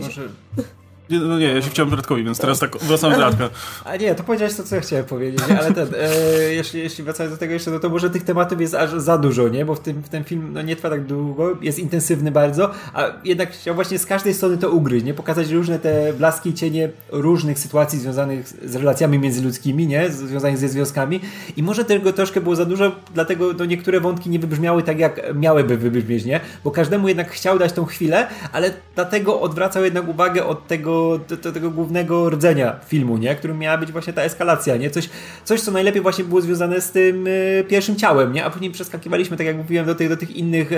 Nie, no nie, ja się chciałem Radkowi, więc teraz tak wracam do Radka. [laughs] A nie, to powiedziałeś to, co ja chciałem powiedzieć, ale ten, e, jeśli, jeśli wracając do tego jeszcze, no to może tych tematów jest aż za dużo, nie? Bo w tym, w tym film no, nie trwa tak długo, jest intensywny bardzo, a jednak chciał właśnie z każdej strony to ugryźć, nie? Pokazać różne te blaski i cienie różnych sytuacji związanych z relacjami międzyludzkimi, nie? Związanych ze związkami i może tego troszkę było za dużo, dlatego no, niektóre wątki nie wybrzmiały tak, jak miałyby wybrzmieć, nie? Bo każdemu jednak chciał dać tą chwilę, ale dlatego odwracał jednak uwagę od tego, do tego głównego rdzenia filmu, nie? Którym miała być właśnie ta eskalacja, nie? Coś, coś co najlepiej właśnie było związane z tym y, pierwszym ciałem, nie? A później przeskakiwaliśmy, tak jak mówiłem, do tych, do tych innych e,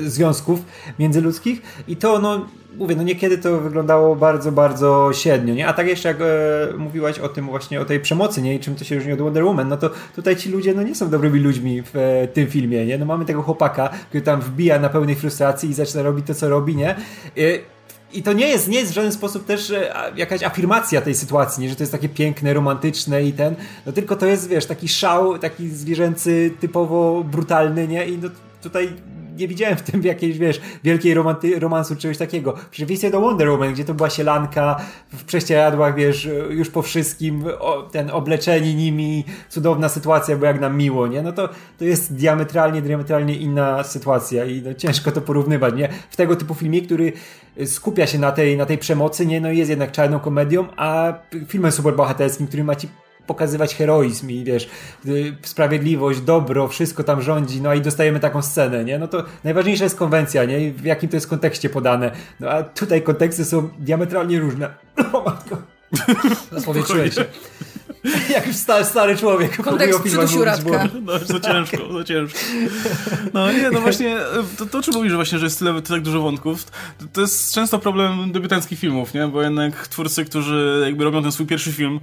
związków międzyludzkich i to no mówię, no niekiedy to wyglądało bardzo, bardzo średnio, nie? A tak jeszcze jak e, mówiłaś o tym właśnie, o tej przemocy, nie? I czym to się różni od Wonder Woman, no to tutaj ci ludzie, no nie są dobrymi ludźmi w e, tym filmie, nie? No mamy tego chłopaka, który tam wbija na pełnej frustracji i zaczyna robić to, co robi, nie? E, i to nie jest, nie jest w żaden sposób też e, jakaś afirmacja tej sytuacji, nie? że to jest takie piękne, romantyczne i ten, no tylko to jest, wiesz, taki szał, taki zwierzęcy, typowo brutalny, nie? I no, tutaj nie widziałem w tym jakiejś, wiesz, wielkiej romanty, romansu czegoś takiego. Przeciwieństwie do Wonder Woman, gdzie to była sielanka w prześcieradłach, wiesz, już po wszystkim, o, ten obleczeni nimi, cudowna sytuacja, bo jak nam miło, nie? No to, to jest diametralnie, diametralnie inna sytuacja i no, ciężko to porównywać, nie? W tego typu filmie, który skupia się na tej, na tej przemocy, nie? No jest jednak czarną komedią, a filmem superbohaterskim, który ma ci pokazywać heroizm i wiesz, y, sprawiedliwość, dobro, wszystko tam rządzi, no i dostajemy taką scenę, nie? No to najważniejsza jest konwencja, nie? W jakim to jest kontekście podane. No a tutaj konteksty są diametralnie różne. [coughs] O matko. Zapowietrzyłeś się. [laughs] Jak już stary, stary człowiek. Kontekst przydusił Radka. No, za ciężko, za ciężko. No nie, no właśnie, to, to czym mówisz właśnie, że jest tyle, tak dużo wątków, to, to jest często problem debiutanckich filmów, nie? Bo jednak twórcy, którzy jakby robią ten swój pierwszy film,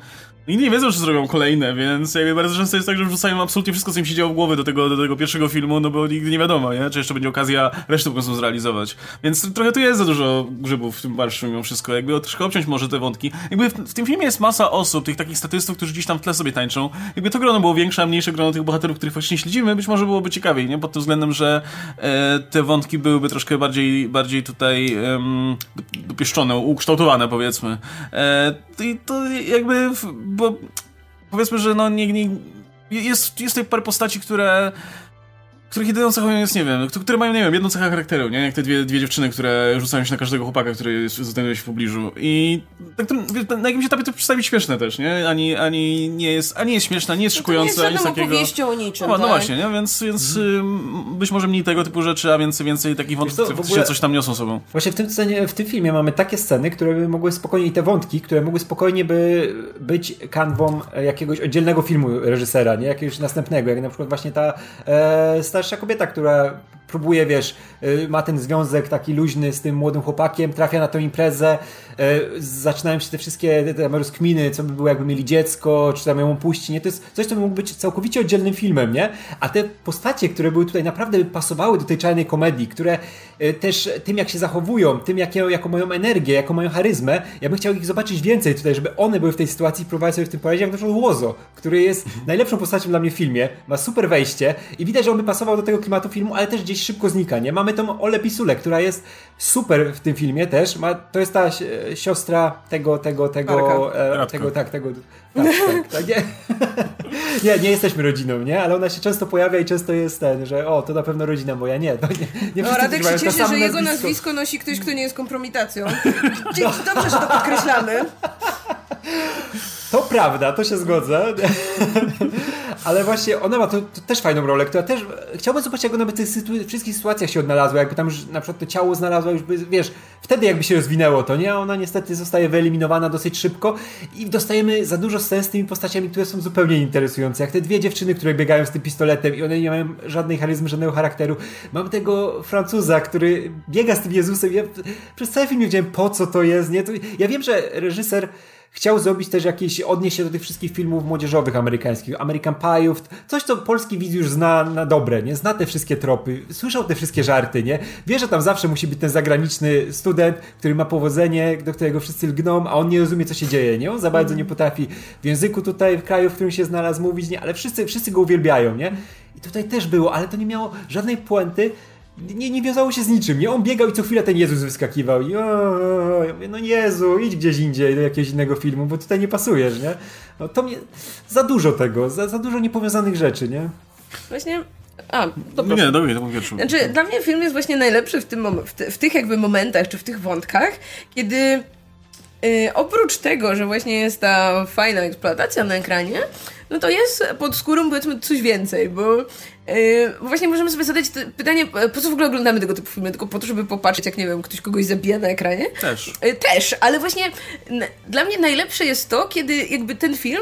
i nie wiedzą, czy zrobią kolejne, więc jakby bardzo często jest tak, że wrzucają absolutnie wszystko, co im się działo w głowie do tego, do tego pierwszego filmu, no bo nigdy nie wiadomo, nie? Czy jeszcze będzie okazja resztę po prostu zrealizować. Więc trochę tu jest za dużo grzybów w tym marszczu mimo wszystko. Jakby troszkę obciąć może te wątki. Jakby w, w, tym filmie jest masa osób, tych takich statystów, którzy gdzieś tam w tle sobie tańczą. Jakby to grono było większe, a mniejsze grono tych bohaterów, których właśnie śledzimy, być może byłoby ciekawiej, nie? Pod tym względem, że e, te wątki byłyby troszkę bardziej, bardziej tutaj um, dopieszczone, ukształtowane powiedzmy. E, I to jakby, bo powiedzmy, że no nie, nie, jest, jest tutaj parę postaci, które których jedyną cechą jest, nie wiem, które mają, nie wiem, jedną cechę charakteru, nie? Jak te dwie, dwie dziewczyny, które rzucają się na każdego chłopaka, który znajduje się w pobliżu. I na, na jakimś etapie to przedstawić śmieszne też, nie? Ani, ani nie jest, ani jest śmieszne, ani jest szykujące, no to nie jest ani takiego... opowieścią o niczym, no, tak? no właśnie, nie? Więc, więc mhm. być może mniej tego typu rzeczy, a więcej, więcej takich wątków, które ogóle... coś tam niosą sobą. Właśnie w tym, scenie, w tym filmie mamy takie sceny, które by mogły spokojnie, i te wątki, które mogły spokojnie by być kanwą jakiegoś oddzielnego filmu reżysera, nie? Jakiegoś następnego, jak na przykład właśnie ta e, starsza kobieta, która próbuje, wiesz, y, ma ten związek taki luźny z tym młodym chłopakiem, trafia na tę imprezę, y, zaczynają się te wszystkie te rozkminy, co by było jakby mieli dziecko, czy tam ją puści, nie? To jest coś, co mógł być całkowicie oddzielnym filmem, nie? A te postacie, które były tutaj naprawdę pasowały do tej czarnej komedii, które y, też tym, jak się zachowują, tym, jakie, jaką mają energię, jaką mają charyzmę, ja bym chciał ich zobaczyć więcej tutaj, żeby one były w tej sytuacji i próbowały sobie w tym poradzić, jak na przykład Łozo, który jest najlepszą postacią dla mnie w filmie, ma super wejście i widać, że on by pasował do tego klimatu filmu, ale też gdzieś szybko znika, nie? Mamy tą Ole Pisule, która jest super w tym filmie też. Ma, to jest ta siostra tego, tego, tego, e, tego, tak, tego. Tak, tak, tak, nie. [laughs] nie, nie jesteśmy rodziną, nie? Ale ona się często pojawia i często jest ten, że o, to na pewno rodzina moja. Nie, to nie, nie No, Radek się cieszy, że jego nazwisko nosi ktoś, kto nie jest kompromitacją. No. Dobrze, że to podkreślamy. [laughs] To prawda, to się zgodzę. Ale właśnie ona ma to, to, też fajną rolę, która też. Chciałbym zobaczyć, jak ona by w tych sytu- wszystkich sytuacjach się odnalazła. Jakby tam już na przykład to ciało znalazła, już by, wiesz, wtedy jakby się rozwinęło to, nie? A ona niestety zostaje wyeliminowana dosyć szybko i dostajemy za dużo scen z tymi postaciami, które są zupełnie interesujące. Jak te dwie dziewczyny, które biegają z tym pistoletem i one nie mają żadnej charyzmy, żadnego charakteru. Mam tego Francuza, który biega z tym Jezusem. Ja przez cały film nie wiedziałem, po co to jest, nie? To, ja wiem, że reżyser chciał zrobić też jakieś, odnieść się do tych wszystkich filmów młodzieżowych amerykańskich, American Pie'ów, coś co polski widz już zna na dobre, nie? Zna te wszystkie tropy, słyszał te wszystkie żarty, nie? Wie, że tam zawsze musi być ten zagraniczny student, który ma powodzenie, do którego wszyscy lgną, a on nie rozumie, co się dzieje, nie? On za bardzo nie potrafi w języku tutaj, w kraju, w którym się znalazł mówić, nie? Ale wszyscy, wszyscy go uwielbiają, nie? I tutaj też było, ale to nie miało żadnej puenty, nie, nie wiązało się z niczym, nie? On biegał i co chwilę ten Jezus wyskakiwał i o, ja mówię, no Jezu, idź gdzieś indziej do jakiegoś innego filmu, bo tutaj nie pasujesz, nie? No to mnie, za dużo tego, za, za dużo niepowiązanych rzeczy, nie? Właśnie a, to no nie, dobra, to mówię. Znaczy, dla mnie film jest właśnie najlepszy w, tym w, w, tych jakby momentach, czy w tych wątkach, kiedy yy, oprócz tego, że właśnie jest ta fajna eksploatacja na ekranie, no to jest pod skórą powiedzmy coś więcej, bo właśnie możemy sobie zadać pytanie, po co w ogóle oglądamy tego typu filmy? Tylko po to, żeby popatrzeć, jak nie wiem, ktoś kogoś zabija na ekranie? Też. Yy, też, ale właśnie dla mnie najlepsze jest to, kiedy jakby ten film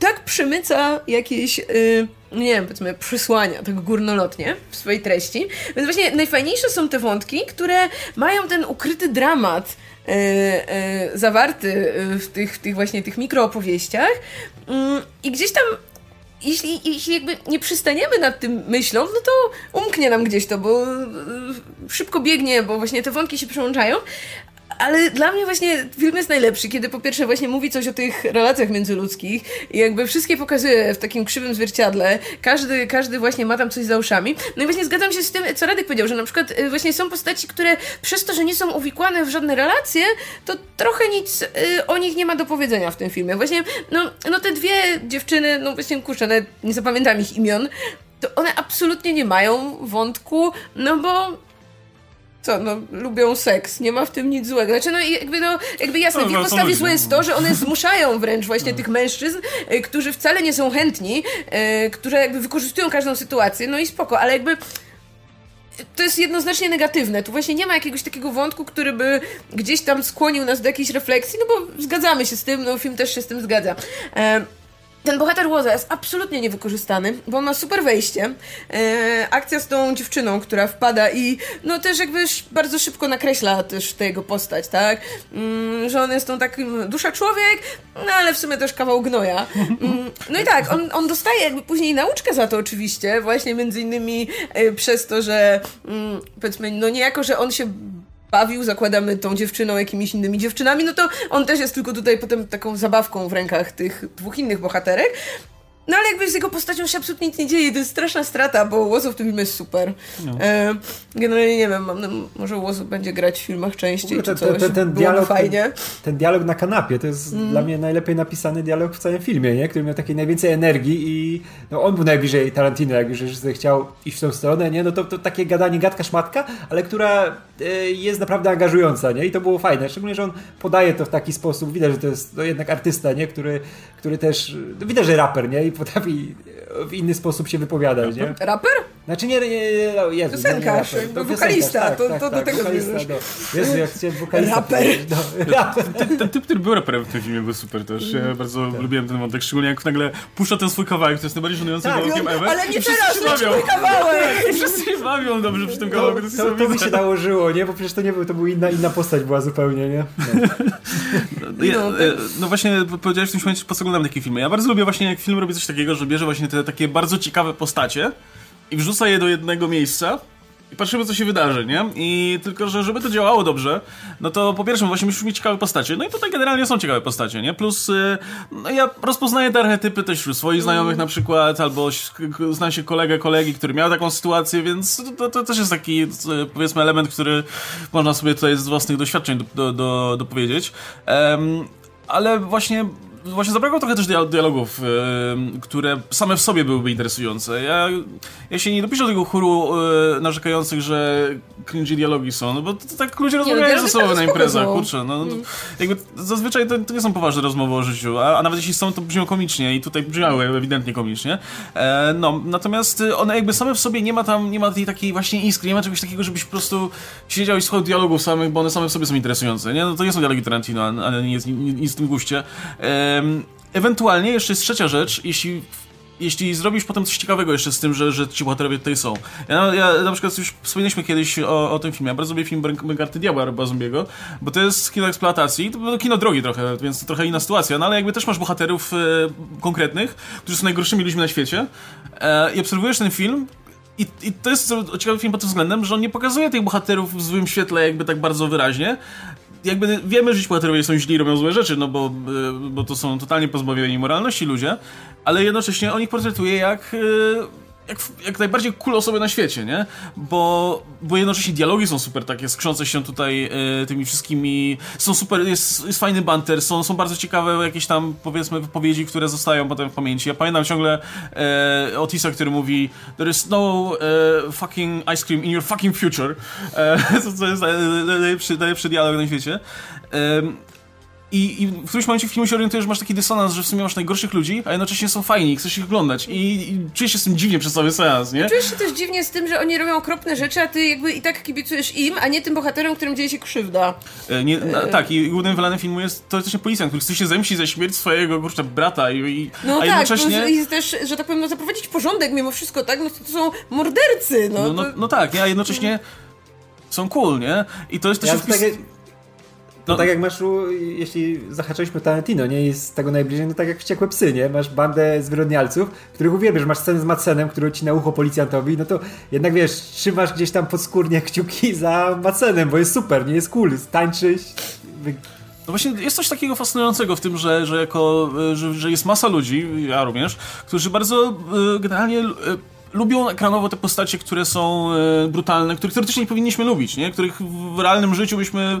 tak przemyca jakieś, yy, nie wiem, powiedzmy, przesłania, tak górnolotnie w swojej treści. Więc właśnie najfajniejsze są te wątki, które mają ten ukryty dramat yy, yy, zawarty w tych, tych właśnie tych mikroopowieściach mm, i gdzieś tam jeśli, jeśli jakby nie przystaniemy nad tym myślą, no to umknie nam gdzieś to, bo szybko biegnie, bo właśnie te wątki się przełączają, ale dla mnie właśnie film jest najlepszy, kiedy po pierwsze właśnie mówi coś o tych relacjach międzyludzkich i jakby wszystkie pokazuje w takim krzywym zwierciadle. Każdy, każdy właśnie ma tam coś za uszami. No i właśnie zgadzam się z tym, co Radek powiedział, że na przykład y, właśnie są postaci, które przez to, że nie są uwikłane w żadne relacje, to trochę nic y, o nich nie ma do powiedzenia w tym filmie. Właśnie, no, no te dwie dziewczyny, no właśnie kurczę, nie zapamiętam ich imion, to one absolutnie nie mają wątku, no bo co, no, lubią seks, nie ma w tym nic złego. Znaczy, no jakby, no, jakby jasne, no, w ich postawie złe jest to, że one zmuszają wręcz właśnie no. tych mężczyzn, y, którzy wcale nie są chętni, y, którzy jakby wykorzystują każdą sytuację, no i spoko, ale jakby to jest jednoznacznie negatywne. Tu właśnie nie ma jakiegoś takiego wątku, który by gdzieś tam skłonił nas do jakiejś refleksji, no bo zgadzamy się z tym, no film też się z tym zgadza. E ten bohater Łoza jest absolutnie niewykorzystany, bo ma super wejście. E, akcja z tą dziewczyną, która wpada i no też jakby bardzo szybko nakreśla też tę jego postać, tak? Mm, że on jest tą takim dusza człowiek, no ale w sumie też kawał gnoja. Mm, no i tak, on, on dostaje jakby później nauczkę za to oczywiście, właśnie między innymi e, przez to, że mm, powiedzmy, no niejako, że on się bawił, zakładamy tą dziewczyną jakimiś innymi dziewczynami, no to on też jest tylko tutaj potem taką zabawką w rękach tych dwóch innych bohaterek. No ale jakby z jego postacią się absolutnie nic nie dzieje, to jest straszna strata, bo Łozo w tym filmie jest super. No. E, generalnie nie wiem, mam, no, może Łozo będzie grać w filmach częściej, ten, czy coś, ten, ten dialog, fajnie. Ten, ten, dialog na kanapie, to jest mm. dla mnie najlepiej napisany dialog w całym filmie, nie? który miał takiej najwięcej energii i no, on był najbliżej Tarantino, jak już chciał iść w tą stronę, nie? no to, to takie gadanie, gadka szmatka, ale która jest naprawdę angażująca, nie? I to było fajne, szczególnie, że on podaje to w taki sposób, widać, że to jest no, jednak artysta, nie? Który, który też, no, widać, że raper, nie? I potrafi w inny sposób się wypowiadać, nie? Raper? Znaczy nie, nie, nie, no, Jezu, Piosenkarz, nie, nie, wokalista, tak, to, tak, to, tak, do tego wokalista, no. Jezu, jak chciałem wokalista Raper. No, raper. [laughs] Ten, ten, typ, który był raperem w tym filmie był super też. Ja mm. bardzo tak. lubiłem ten wątek, szczególnie jak nagle puszcza ten swój kawałek, to jest najbardziej żenujący tak, kawałkiem no, Ale nie teraz, lecz mój kawałek! [laughs] Wszyscy się bawią dobrze przy tym kawałku. To, to, to, by się nałożyło, nie? Bo przecież to nie był, to był inna, inna postać była zupełnie, nie? [laughs] No. No, no, no właśnie powiedziałeś w tym momencie, po co oglądam takie filmy. Ja bardzo lubię właśnie, jak film robi coś takiego, że bierze właśnie te takie bardzo ciekawe postacie i wrzuca je do jednego miejsca i patrzymy, co się wydarzy, nie? I tylko, że żeby to działało dobrze, no to po pierwsze właśnie musimy mieć ciekawe postacie. No i tutaj generalnie są ciekawe postacie, nie? Plus y, no ja rozpoznaję te archetypy też wśród swoich znajomych na przykład, albo znam się kolegę, kolegi, który miał taką sytuację, więc to, to też jest taki, y, powiedzmy, element, który można sobie tutaj z własnych doświadczeń do, do, do, dopowiedzieć. Um, ale właśnie właśnie zabrakło trochę też dialogów, yy, które same w sobie byłyby interesujące. Ja, ja się nie dopiszę do tego chóru yy, narzekających, że cringy dialogi są, no bo to, to tak ludzie rozmawiają ze sobą na imprezach, kurczę. No, mm. jakby zazwyczaj to, to, nie są poważne rozmowy o życiu, a, a, nawet jeśli są, to brzmią komicznie i tutaj brzmiały ewidentnie komicznie. E, no, natomiast one jakby same w sobie nie ma tam, nie ma tej takiej właśnie iskry, nie ma czegoś takiego, żebyś po prostu siedział i słuchał dialogów samych, bo one same w sobie są interesujące, nie? No to nie są dialogi Tarantino, ale nie jest nic w tym guście. E, Ewentualnie jeszcze jest trzecia rzecz, jeśli jeśli zrobisz potem coś ciekawego jeszcze z tym, że, że ci bohaterowie tutaj są. Ja, ja na przykład już wspomnieliśmy kiedyś o, o tym filmie. Ja bardzo lubię film Bękarty Diabła Roba Zombiego, bo to jest kino eksploatacji, to było kino drogi trochę, więc to trochę inna sytuacja, no ale jakby też masz bohaterów e, konkretnych, którzy są najgorszymi ludźmi na świecie e, i obserwujesz ten film i, I, to jest ciekawy film pod tym względem, że on nie pokazuje tych bohaterów w złym świetle jakby tak bardzo wyraźnie, jakby wiemy, że ci bohaterowie są źli i robią złe rzeczy, no bo, bo to są totalnie pozbawieni moralności ludzie, ale jednocześnie on ich portretuje jak jak, jak najbardziej cool osoby na świecie, nie? Bo, bo jednocześnie dialogi są super takie, skrzące się tutaj e, tymi wszystkimi, są super, jest, jest fajny banter, są, są bardzo ciekawe jakieś tam, powiedzmy, wypowiedzi, które zostają potem w pamięci. Ja pamiętam ciągle e, Otisa, który mówi there is no e, fucking ice cream in your fucking future. E, [laughs] to, to jest najlepszy, najlepszy dialog na świecie. E, i, I, w którymś momencie w filmie się orientujesz, że masz taki dysonans, że w sumie masz najgorszych ludzi, a jednocześnie są fajni i chcesz ich oglądać. I, i czujesz się z tym dziwnie przez cały seans, nie? Czujesz się też dziwnie z tym, że oni robią okropne rzeczy, a ty jakby i tak kibicujesz im, a nie tym bohaterom, którym dzieje się krzywda. E, nie, na, tak, i głównym wylanem filmu jest teoretycznie policjant, który chce się zemścić za śmierć swojego, kurczę, brata i, i No a tak, jednocześnie... no, i też, że tak powiem, no, zaprowadzić porządek mimo wszystko, tak? No to, to są mordercy, no. No, no, to... no tak, nie? a jednocześnie są cool, nie? I to jest też... Ja wpis... takie... No. tak jak masz, jeśli zahaczaliśmy Tarantino, nie jest tego najbliżej, no tak jak wściekłe psy, nie? Masz bandę zwyrodnialców, których uwielbiasz, masz scenę z Madsenem, który odcina ucho policjantowi, no to jednak wiesz, trzymasz gdzieś tam podskórnie kciuki za Madsenem, bo jest super, nie jest cool, tańczyć. No właśnie jest coś takiego fascynującego w tym, że, że jako, że, że jest masa ludzi, ja również, którzy bardzo e, generalnie e, lubią ekranowo te postacie, które są e, brutalne, których teoretycznie nie powinniśmy lubić, nie? Których w realnym życiu byśmy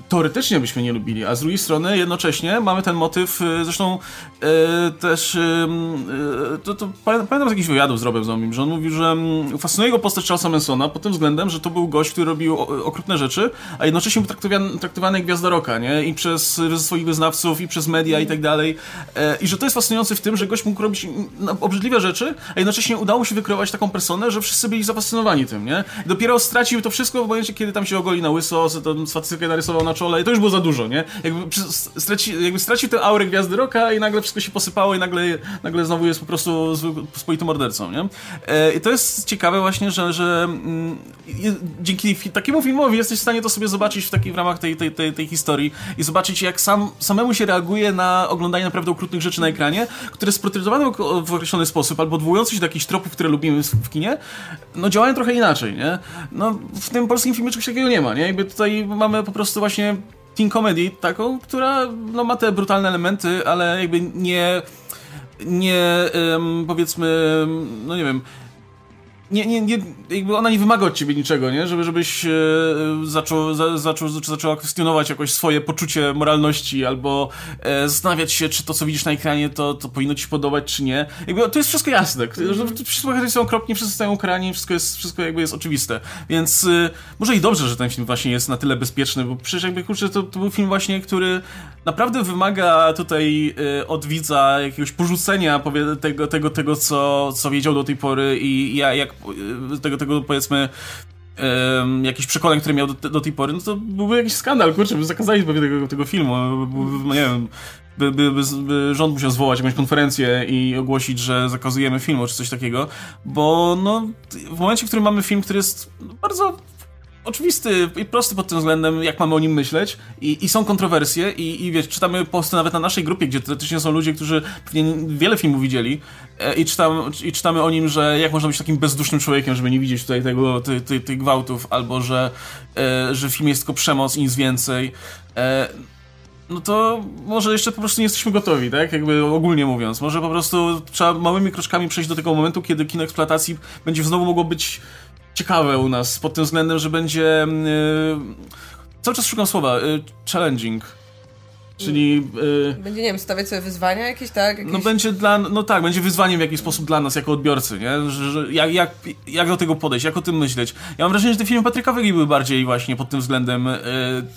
teoretycznie byśmy nie lubili, a z drugiej strony jednocześnie mamy ten motyw, y, zresztą e, też e, to, to pamiętam z jakichś wywiadów z Robem Zombie, że on mówił, że mm, fascynuje go postać Charlesa Mansona pod tym względem, że to był gość, który robił okrutne rzeczy, a jednocześnie był traktowany, traktowany jak gwiazda roka, nie? I przez swoich wyznawców, i przez media i tak dalej. E, I że to jest fascynujące w tym, że gość mógł robić obrzydliwe rzeczy, a jednocześnie udało się wykreować taką personę, że wszyscy byli zafascynowani tym, nie? I dopiero stracił to wszystko w momencie, kiedy tam się ogoli na łyso, to swastykę narysował na czole i to już było za dużo, nie? Jakby, straci, jakby stracił tę aurę Gwiazdy Roka i nagle wszystko się posypało i nagle, nagle znowu jest po prostu spoitym mordercą, nie? E, I to jest ciekawe właśnie, że, że mm, dzięki takiemu filmowi jesteś w stanie to sobie zobaczyć w, takiej, w ramach tej, tej, tej, tej historii i zobaczyć jak sam, samemu się reaguje na oglądanie naprawdę okrutnych rzeczy na ekranie, które sprotestowane w określony sposób albo odwołujące się do jakichś tropów, które lubimy w kinie, no działają trochę inaczej, nie? No w tym polskim filmie czegoś takiego nie ma, nie? Jakby tutaj mamy po prostu właśnie teen comedy taką, która no, ma te brutalne elementy, ale jakby nie nie powiedzmy, no nie wiem, nie, nie, nie, jakby ona nie wymaga od ciebie niczego, nie? Żeby, żebyś e, zaczął, za, zaczął, zaczęła kwestionować jakoś swoje poczucie moralności albo e, zastanawiać się, czy to, co widzisz na ekranie, to, to powinno ci się podobać, czy nie. Jakby to jest wszystko jasne. Wszyscy bohaterowie są okropni, wszyscy są ukarani, wszystko jest, wszystko jakby jest oczywiste. Więc e, może i dobrze, że ten film właśnie jest na tyle bezpieczny, bo przecież jakby, kurczę, to, to był film właśnie, który naprawdę wymaga tutaj e, od widza jakiegoś porzucenia powie, tego, tego, tego co, co wiedział do tej pory i ja, jak tego, tego powiedzmy um, jakichś przekonań, które miał do, do, tej pory, no to byłby jakiś skandal, kurczę, by zakazali tego, tego filmu, by, nie wiem, by, by, by, by, rząd musiał zwołać jakąś konferencję i ogłosić, że zakazujemy filmu, czy coś takiego, bo no, w momencie, w którym mamy film, który jest bardzo oczywisty i prosty pod tym względem, jak mamy o nim myśleć i, i są kontrowersje i, i wiesz, czytamy posty nawet na naszej grupie, gdzie teoretycznie są ludzie, którzy pewnie wiele filmów widzieli e, i, czytam, i czytamy o nim, że jak można być takim bezdusznym człowiekiem, żeby nie widzieć tutaj tego, tych, tych, gwałtów, albo że, e, że w filmie jest tylko przemoc i nic więcej. E, no to może jeszcze po prostu nie jesteśmy gotowi, tak? Jakby ogólnie mówiąc. Może po prostu trzeba małymi kroczkami przejść do tego momentu, kiedy kino eksploatacji będzie znowu mogło być ciekawe u nas pod tym względem, że będzie. Yy, cały czas szukam słowa. Yy, challenging. Czyli. Yy, będzie, nie wiem, stawiać sobie wyzwania jakieś, tak? Jakieś... No będzie dla. No tak, będzie wyzwaniem w jakiś sposób dla nas jako odbiorcy, nie? Że, że jak, jak, jak do tego podejść, jak o tym myśleć. Ja mam wrażenie, że te filmy Patryka Wegi były bardziej właśnie pod tym względem yy,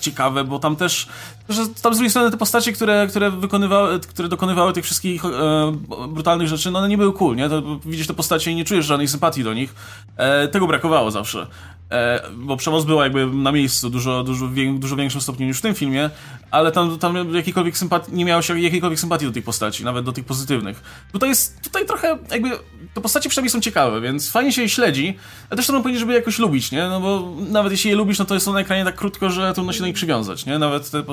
ciekawe, bo tam też. Że tam z drugiej strony te postacie, które, które wykonywały, które dokonywały tych wszystkich yy, brutalnych rzeczy, no one nie były cool, nie? To widzisz te postacie i nie czujesz żadnej sympatii do nich. Yy, tego brakowało zawsze. E, bo przemoc była jakby na miejscu dużo, dużo, dużo większym stopniu niż w tym filmie, ale tam, tam jakiejkolwiek sympatii, nie miało się jakiejkolwiek sympatii do tych postaci, nawet do tych pozytywnych. Tutaj jest, tutaj trochę jakby, te postacie przynajmniej są ciekawe, więc fajnie się je śledzi, ale też trudno powiedzieć, żeby je jakoś lubić, nie? No bo nawet jeśli je lubisz, no to są na ekranie tak krótko, że trudno się do nich przywiązać, nie? Nawet te,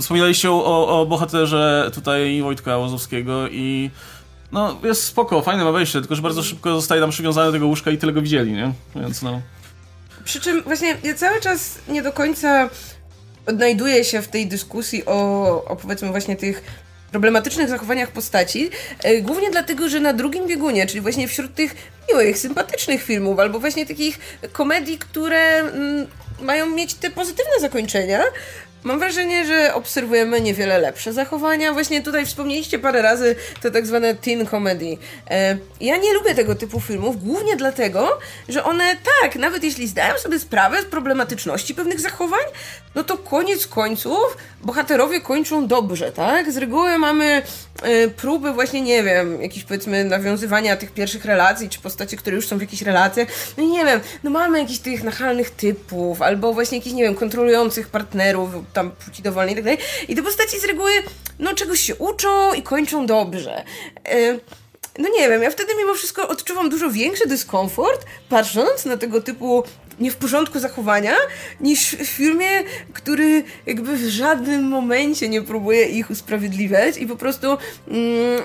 wspominaliście o, o bohaterze tutaj Wojtka Łozowskiego i no, jest spoko, fajne ma wejście, tylko że bardzo szybko zostaje tam przywiązany do tego łóżka i tyle go widzieli, nie? Więc no... Przy czym właśnie ja cały czas nie do końca odnajduję się w tej dyskusji o, o powiedzmy właśnie tych problematycznych zachowaniach postaci, e, głównie dlatego, że na drugim biegunie, czyli właśnie wśród tych miłych, sympatycznych filmów, albo właśnie takich komedii, które mm, mają mieć te pozytywne zakończenia, Mam wrażenie, że obserwujemy niewiele lepsze zachowania. Właśnie tutaj wspomnieliście parę razy te tak zwane teen comedy. E, ja nie lubię tego typu filmów, głównie dlatego, że one tak, nawet jeśli zdają sobie sprawę z problematyczności pewnych zachowań, no to koniec końców bohaterowie kończą dobrze, tak? Z reguły mamy y, próby właśnie, nie wiem, jakiś powiedzmy nawiązywania tych pierwszych relacji, czy postaci, które już są w jakichś relacjach. No nie wiem, no mamy jakichś tych nachalnych typów, albo właśnie jakichś, nie wiem, kontrolujących partnerów, tam płci dowolnej i tak dalej. I te postaci z reguły, no czegoś się uczą i kończą dobrze. Y, no nie wiem, ja wtedy mimo wszystko odczuwam dużo większy dyskomfort, patrząc na tego typu nie w porządku zachowania, niż w filmie, który jakby w żadnym momencie nie próbuje ich usprawiedliwiać i po prostu mm,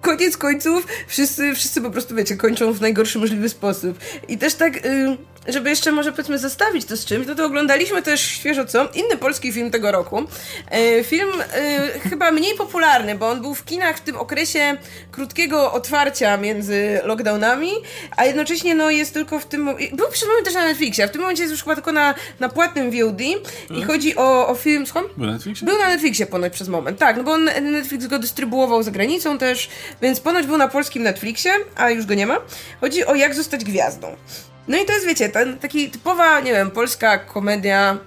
koniec końców wszyscy, wszyscy po prostu, wiecie, kończą w najgorszy możliwy sposób. I też tak... Y, żeby jeszcze może powiedzmy zestawić to z czymś, no to oglądaliśmy też świeżo co, inny polski film tego roku. E, film e, chyba mniej popularny, bo on był w kinach w tym okresie krótkiego otwarcia między lockdownami, a jednocześnie no jest tylko w tym... Był przez moment też na Netflixie, a w tym momencie jest już chyba tylko na, na płatnym VOD i mhm. chodzi o, o film... Słucham? Był na Netflixie? Był na Netflixie ponoć przez moment, tak, no bo on, Netflix go dystrybuował za granicą też, więc ponoć był na polskim Netflixie, a już go nie ma. Chodzi o Jak zostać gwiazdą. No i to jest, wiecie, ten, taki typowa, nie wiem, polska komedia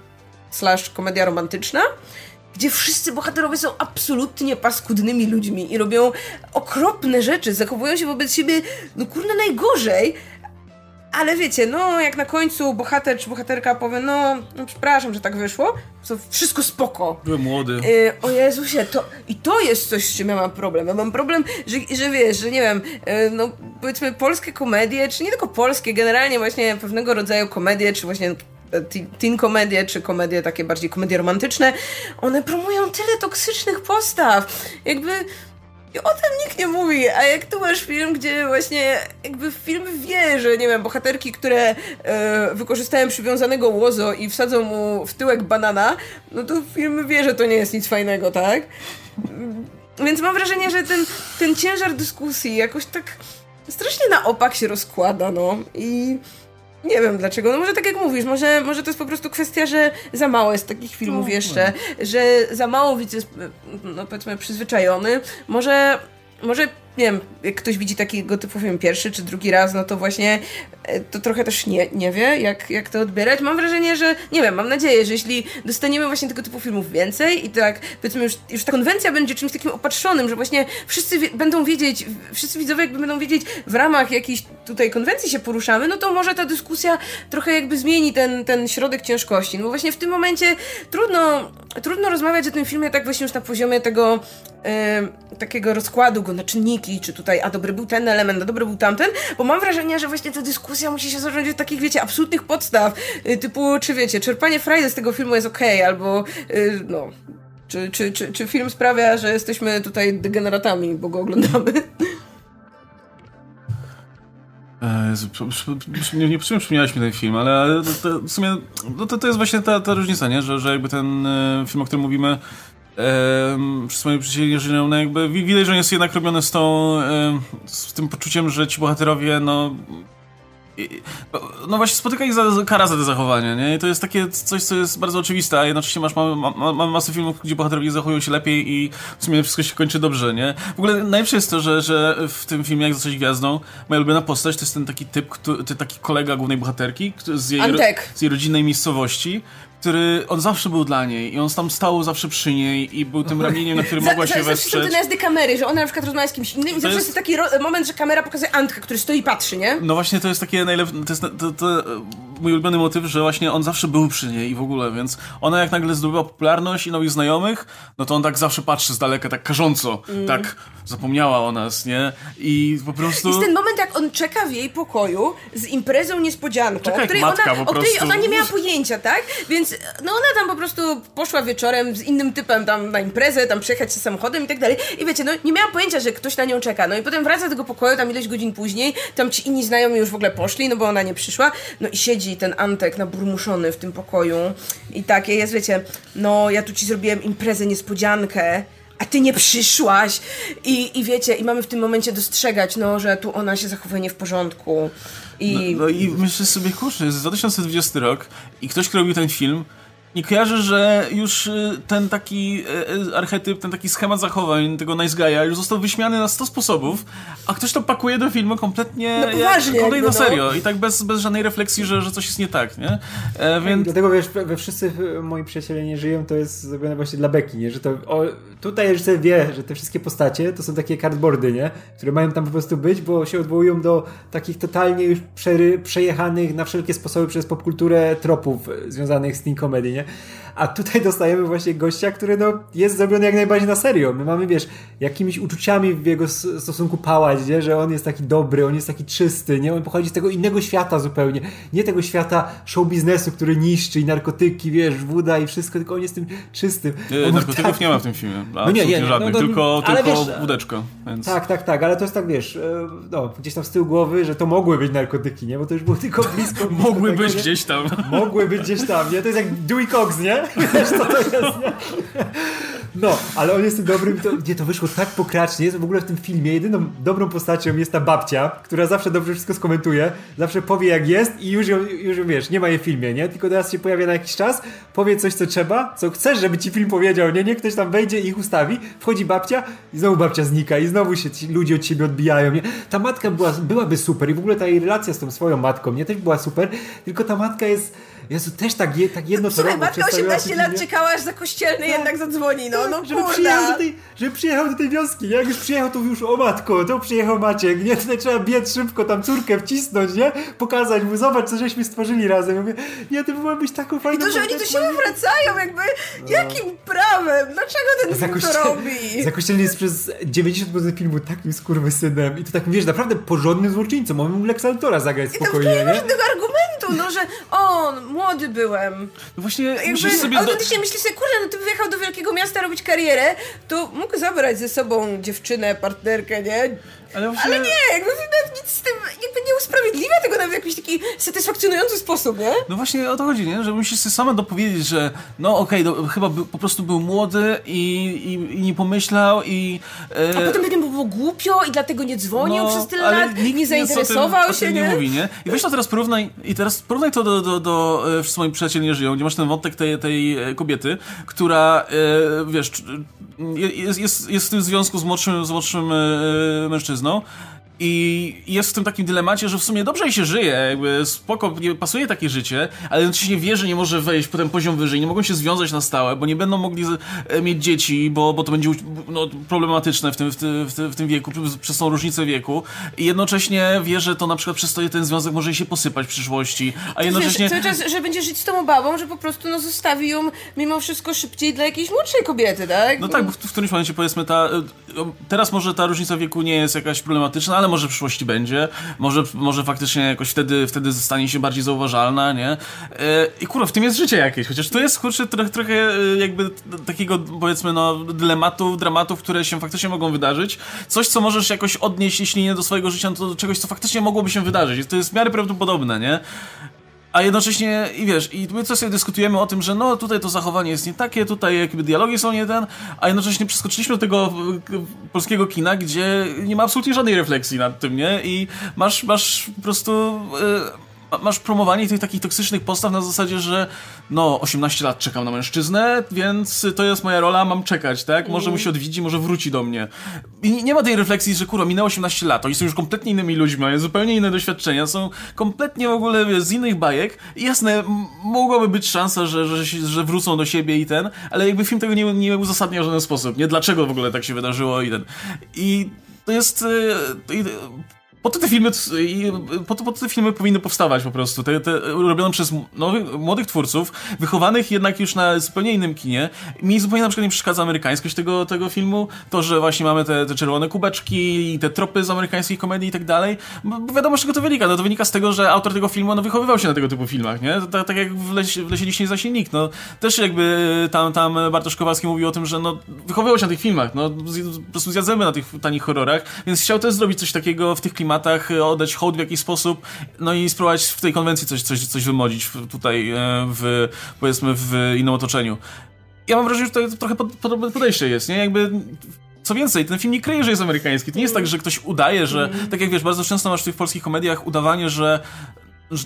slash komedia romantyczna, gdzie wszyscy bohaterowie są absolutnie paskudnymi ludźmi i robią okropne rzeczy, zachowują się wobec siebie, no kurde, najgorzej, ale wiecie, no jak na końcu bohater czy bohaterka powie, no, no przepraszam, że tak wyszło, to wszystko spoko. Byłem młody. Yy, o Jezusie, to, i to jest coś, z czym ja mam problem. Ja mam problem, że, że wiesz, że nie wiem, yy, no powiedzmy polskie komedie, czy nie tylko polskie, generalnie właśnie pewnego rodzaju komedie, czy właśnie teen komedie, czy komedie takie bardziej komedie romantyczne, one promują tyle toksycznych postaw. Jakby i o tym nikt nie mówi, a jak tu masz film, gdzie właśnie jakby film wie, że nie wiem, bohaterki, które e, wykorzystają przywiązanego łozo i wsadzą mu w tyłek banana, no to film wie, że to nie jest nic fajnego, tak? Więc mam wrażenie, że ten, ten ciężar dyskusji jakoś tak strasznie na opak się rozkłada, no i nie wiem dlaczego. No może tak jak mówisz, może, może to jest po prostu kwestia, że za mało jest takich filmów no, jeszcze, no. że za mało widz jest, no powiedzmy, przyzwyczajony. Może, może nie wiem, jak ktoś widzi takiego typu film pierwszy czy drugi raz, no to właśnie e, to trochę też nie, nie wie, jak, jak to odbierać. Mam wrażenie, że, nie wiem, mam nadzieję, że jeśli dostaniemy właśnie tego typu filmów więcej i tak, powiedzmy, już, już ta konwencja będzie czymś takim opatrzonym, że właśnie wszyscy wie, będą wiedzieć, wszyscy widzowie jakby będą wiedzieć, w ramach jakiejś tutaj konwencji się poruszamy, no to może ta dyskusja trochę jakby zmieni ten, ten środek ciężkości. No bo właśnie w tym momencie trudno, trudno rozmawiać o tym filmie tak właśnie już na poziomie tego yy, takiego rozkładu go na czynniki, czy tutaj, a dobry był ten element, a dobry był tamten, bo mam wrażenie, że właśnie ta dyskusja musi się zacząć od takich, wiecie, absolutnych podstaw, y, typu, czy wiecie, czerpanie frajdy z tego filmu jest okej, okay, albo, y, no, czy, czy, czy, czy film sprawia, że jesteśmy tutaj degeneratami, bo go oglądamy. E, nie, nie przypomniałeś mi ten film, ale to, to w sumie no to, to jest właśnie ta, ta różnica, nie? Że, że jakby ten e, film, o którym mówimy, przez przyjaciele żyją, no jakby widać, że jest jednak robione z tą, z tym poczuciem, że ci bohaterowie, no no właśnie spotyka ich za, kara za te zachowania, nie? I to jest takie coś, co jest bardzo oczywiste, a jednocześnie masz ma, ma, ma masę filmów, gdzie bohaterowie zachowują się lepiej i w sumie wszystko się kończy dobrze, nie? W ogóle najlepsze jest to, że, że w tym filmie Jak zostać gwiazdą, moja ulubiona postać to jest ten taki typ, który, taki kolega głównej bohaterki z jej, z jej rodzinnej miejscowości, który on zawsze był dla niej i on tam stał zawsze przy niej i był tym ramieniem, na którym mogła się wesprzeć. Zawsze te najazdy kamery, że ona na przykład rozmawia z kimś innym i zawsze jest, jest taki moment, że kamera pokazuje Antka, który stoi i patrzy, nie? No właśnie to jest takie najlepsze, to jest to, to, mój ulubiony motyw, że właśnie on zawsze był przy niej i w ogóle, więc ona jak nagle zdobyła popularność i nowych znajomych, no to on tak zawsze patrzy z daleka, tak karząco, mm. tak zapomniała o nas, nie? I po prostu... Jest ten moment, jak on czeka w jej pokoju z imprezą niespodzianką, czeka o której, matka, ona, o której ona nie miała pojęcia, tak? Więc no ona tam po prostu poszła wieczorem z innym typem tam na imprezę, tam przejechać się samochodem i tak dalej. I wiecie, no nie miała pojęcia, że ktoś na nią czeka. No i potem wraca do tego pokoju tam ileś godzin później, tam ci inni znajomi już w ogóle poszli, no bo ona nie przyszła. No i siedzi ten Antek naburmuszony w tym pokoju i takie jest, wiecie, no ja tu ci zrobiłem imprezę, niespodziankę, a ty nie przyszłaś. I, I wiecie, i mamy w tym momencie dostrzegać, no, że tu ona się zachowuje nie w porządku. I... No, no i myślę sobie, kurczę, jest 2020 rok i ktoś, kto robił ten film, nie kojarzy, że już y, ten taki y, archetyp, ten taki schemat zachowań tego nice guy'a już został wyśmiany na 100 sposobów, a ktoś to pakuje do filmu kompletnie no, poważnie, jak, na no. serio i tak bez, bez żadnej refleksji, że, że coś jest nie tak, nie? E, więc... Dlatego wiesz, we wszyscy moi przyjaciele nie żyją, to jest zrobione właśnie dla beki, nie? Że to o, tutaj reżyser wie, że te wszystkie postacie to są takie cardboardy, nie? Które mają tam po prostu być, bo się odwołują do takich totalnie już przejechanych na wszelkie sposoby przez popkulturę tropów związanych z teen comedy, nie? A tutaj dostajemy właśnie gościa, który no, jest zrobiony jak najbardziej na serio. My mamy, wiesz, jakimiś uczuciami w jego stosunku pałać, nie? że on jest taki dobry, on jest taki czysty, nie? On pochodzi z tego innego świata zupełnie. Nie tego świata show biznesu, który niszczy i narkotyki, wiesz, woda i wszystko, tylko on jest tym czystym. Nie, narkotyków tak... nie ma w tym filmie. No nie, nie, żadnych, no, no, tylko, tylko wiesz, wódeczko. Więc... Tak, tak, tak, ale to jest tak, wiesz, e, no, gdzieś tam z tyłu głowy, że to mogły być narkotyki, nie? Bo to już było tylko [laughs] blisko. mogły być nie? gdzieś tam. Mogły być gdzieś tam, nie? To jest jak Dewey Cox, nie? Wiesz, to jest, nie? No, ale on jest tym dobrym, to, nie, to wyszło tak pokracznie, w ogóle w tym filmie jedyną dobrą postacią jest ta babcia, która zawsze dobrze wszystko skomentuje, zawsze powie jak jest i już ją, już wiesz, nie ma jej w filmie, nie? Tylko teraz się pojawia na jakiś czas, powie coś co trzeba, co chcesz, żeby ci film powiedział, nie? Nie ktoś tam wejdzie i ich ustawi, wchodzi babcia i znowu babcia znika i znowu się ludzie od siebie odbijają, nie? Ta matka była, byłaby super i w ogóle ta jej relacja z tą swoją matką, nie? Też była super, tylko ta matka jest Jezu, też tak, je, tak jedno Słuchaj, matka 18 lat czekała, aż za kościelny tak, jednak zadzwoni, no, no żeby przyjechał, do tej, żeby przyjechał do tej wioski, nie? Jak już przyjechał, to już o matko, to przyjechał Maciek, nie? Tutaj trzeba biec szybko, tam córkę wcisnąć, nie? Pokazać mu, zobacz, co żeśmy stworzyli razem. Ja mówię, nie, ty byłabyś taką fajną... I to, że oni tu się wracają, jakby, no. jakim prawem? Dlaczego ten film to robi? Zakościelny jest przez 90% filmu takim skurwysynem i to tak, wiesz, naprawdę porządnym złoczyńcą. On mu Lex Altora zagrać spokojnie, I tam nie? żadnego argumentu, no, że on, młody byłem. No właśnie, Jakby, sobie... Autentycznie do... myślisz sobie, kurde, no ty wyjechał do wielkiego miasta robić karierę, to mógł zabrać ze sobą dziewczynę, partnerkę, nie? Ale, właśnie... Ale nie, jakby nic z tym, jakby nie usprawiedliwia tego nawet w jakiś taki satysfakcjonujący sposób, nie? No właśnie o to chodzi, nie? Że musisz sobie sama dopowiedzieć, że no okej, okay, chyba by, po prostu był młody i, i, i nie pomyślał i... E... A potem pewnie było głupio i dlatego nie dzwonił no, przez tyle lat, nie zainteresował tym, się, nie? nie mówi, nie? I weź to teraz porównaj, i teraz porównaj to do, do, do, do e, Wszyscy moi przyjaciele nie żyją, gdzie masz ten wątek tej, tej e, kobiety, która, e, wiesz, jest, jest, jest w tym związku z młodszym, z młodszym mężczyzną No. I jest w tym takim dylemacie, że w sumie dobrze jej się żyje, jakby spoko, pasuje takie życie, ale jednocześnie wie, że nie może wejść potem poziom wyżej, nie mogą się związać na stałe, bo nie będą mogli e, mieć dzieci, bo, bo to będzie no, problematyczne w tym, w, tym, w, tym, w tym wieku, przez tą różnicę wieku. I jednocześnie wie, że to na przykład przez to ten związek może się posypać w przyszłości, a jednocześnie... Wiesz, cały czas, że będzie żyć z tą babą, że po prostu no, zostawi ją mimo wszystko szybciej dla jakiejś młodszej kobiety, tak? No tak, bo w, w którymś momencie powiedzmy ta... E, teraz może ta różnica wieku nie jest jakaś problematyczna, ale może w przyszłości będzie, może, może faktycznie jakoś wtedy, wtedy stanie się bardziej zauważalna, nie? E, I kurwa, w tym jest życie jakieś, chociaż to jest kurczę trochę, trochę e, jakby takiego powiedzmy no dylematów, dramatów, które się faktycznie mogą wydarzyć. Coś, co możesz jakoś odnieść, jeśli nie do swojego życia, to do czegoś, co faktycznie mogłoby się wydarzyć. To jest w miarę prawdopodobne, nie? A jednocześnie, i wiesz, i my coś sobie dyskutujemy o tym, że no tutaj to zachowanie jest nie takie, tutaj jakby dialogi są nie ten, a jednocześnie przeskoczyliśmy do tego polskiego kina, gdzie nie ma absolutnie żadnej refleksji nad tym, nie? I masz, masz po prostu... Yy, masz promowanie tych takich toksycznych postaw na zasadzie, że no, 18 lat czekam na mężczyznę, więc to jest moja rola, mam czekać, tak? Może mu się odwiedzi, może wróci do mnie. I nie ma tej refleksji, że kurwa, minęło 18 lat, oni są już kompletnie innymi ludźmi, mają zupełnie inne doświadczenia, są kompletnie w ogóle z innych bajek. I jasne, mogłaby być szansa, że, że, że wrócą do siebie i ten, ale jakby film tego nie, nie uzasadnia w żaden sposób, nie? Dlaczego w ogóle tak się wydarzyło i ten. I to jest... Y, po to te filmy, po to, po to te filmy powinny powstawać po prostu. Te, te robione przez nowych, młodych twórców, wychowanych jednak już na zupełnie innym kinie. Mi zupełnie na przykład nie przeszkadza amerykańskość tego, tego filmu, to, że właśnie mamy te, te czerwone kubeczki i te tropy z amerykańskiej komedii i tak dalej. Bo wiadomo, z czego to wynika. No, to wynika z tego, że autor tego filmu no, wychowywał się na tego typu filmach, nie? Tak, tak jak w, Leś, w Lesie Liśnie za no. Też jakby tam, tam Bartosz Kowalski mówił o tym, że no, wychowywał się na tych filmach, no. Po prostu zjadzemy na tych tanich horrorach, więc chciał też zrobić coś takiego w tych klimatach klimatach, e, oddać hołd w jakiś sposób, no i spróbować w tej konwencji coś, coś, coś wymodzić tutaj e, w, powiedzmy, w innym otoczeniu. ja mam wrażenie, że to trochę podobne podejście jest, nie? Jakby co więcej, ten film nie kryje, że jest amerykański. To nie jest tak, że ktoś udaje, że. Mm. Tak jak wiesz, bardzo często masz w tych polskich komediach udawanie, że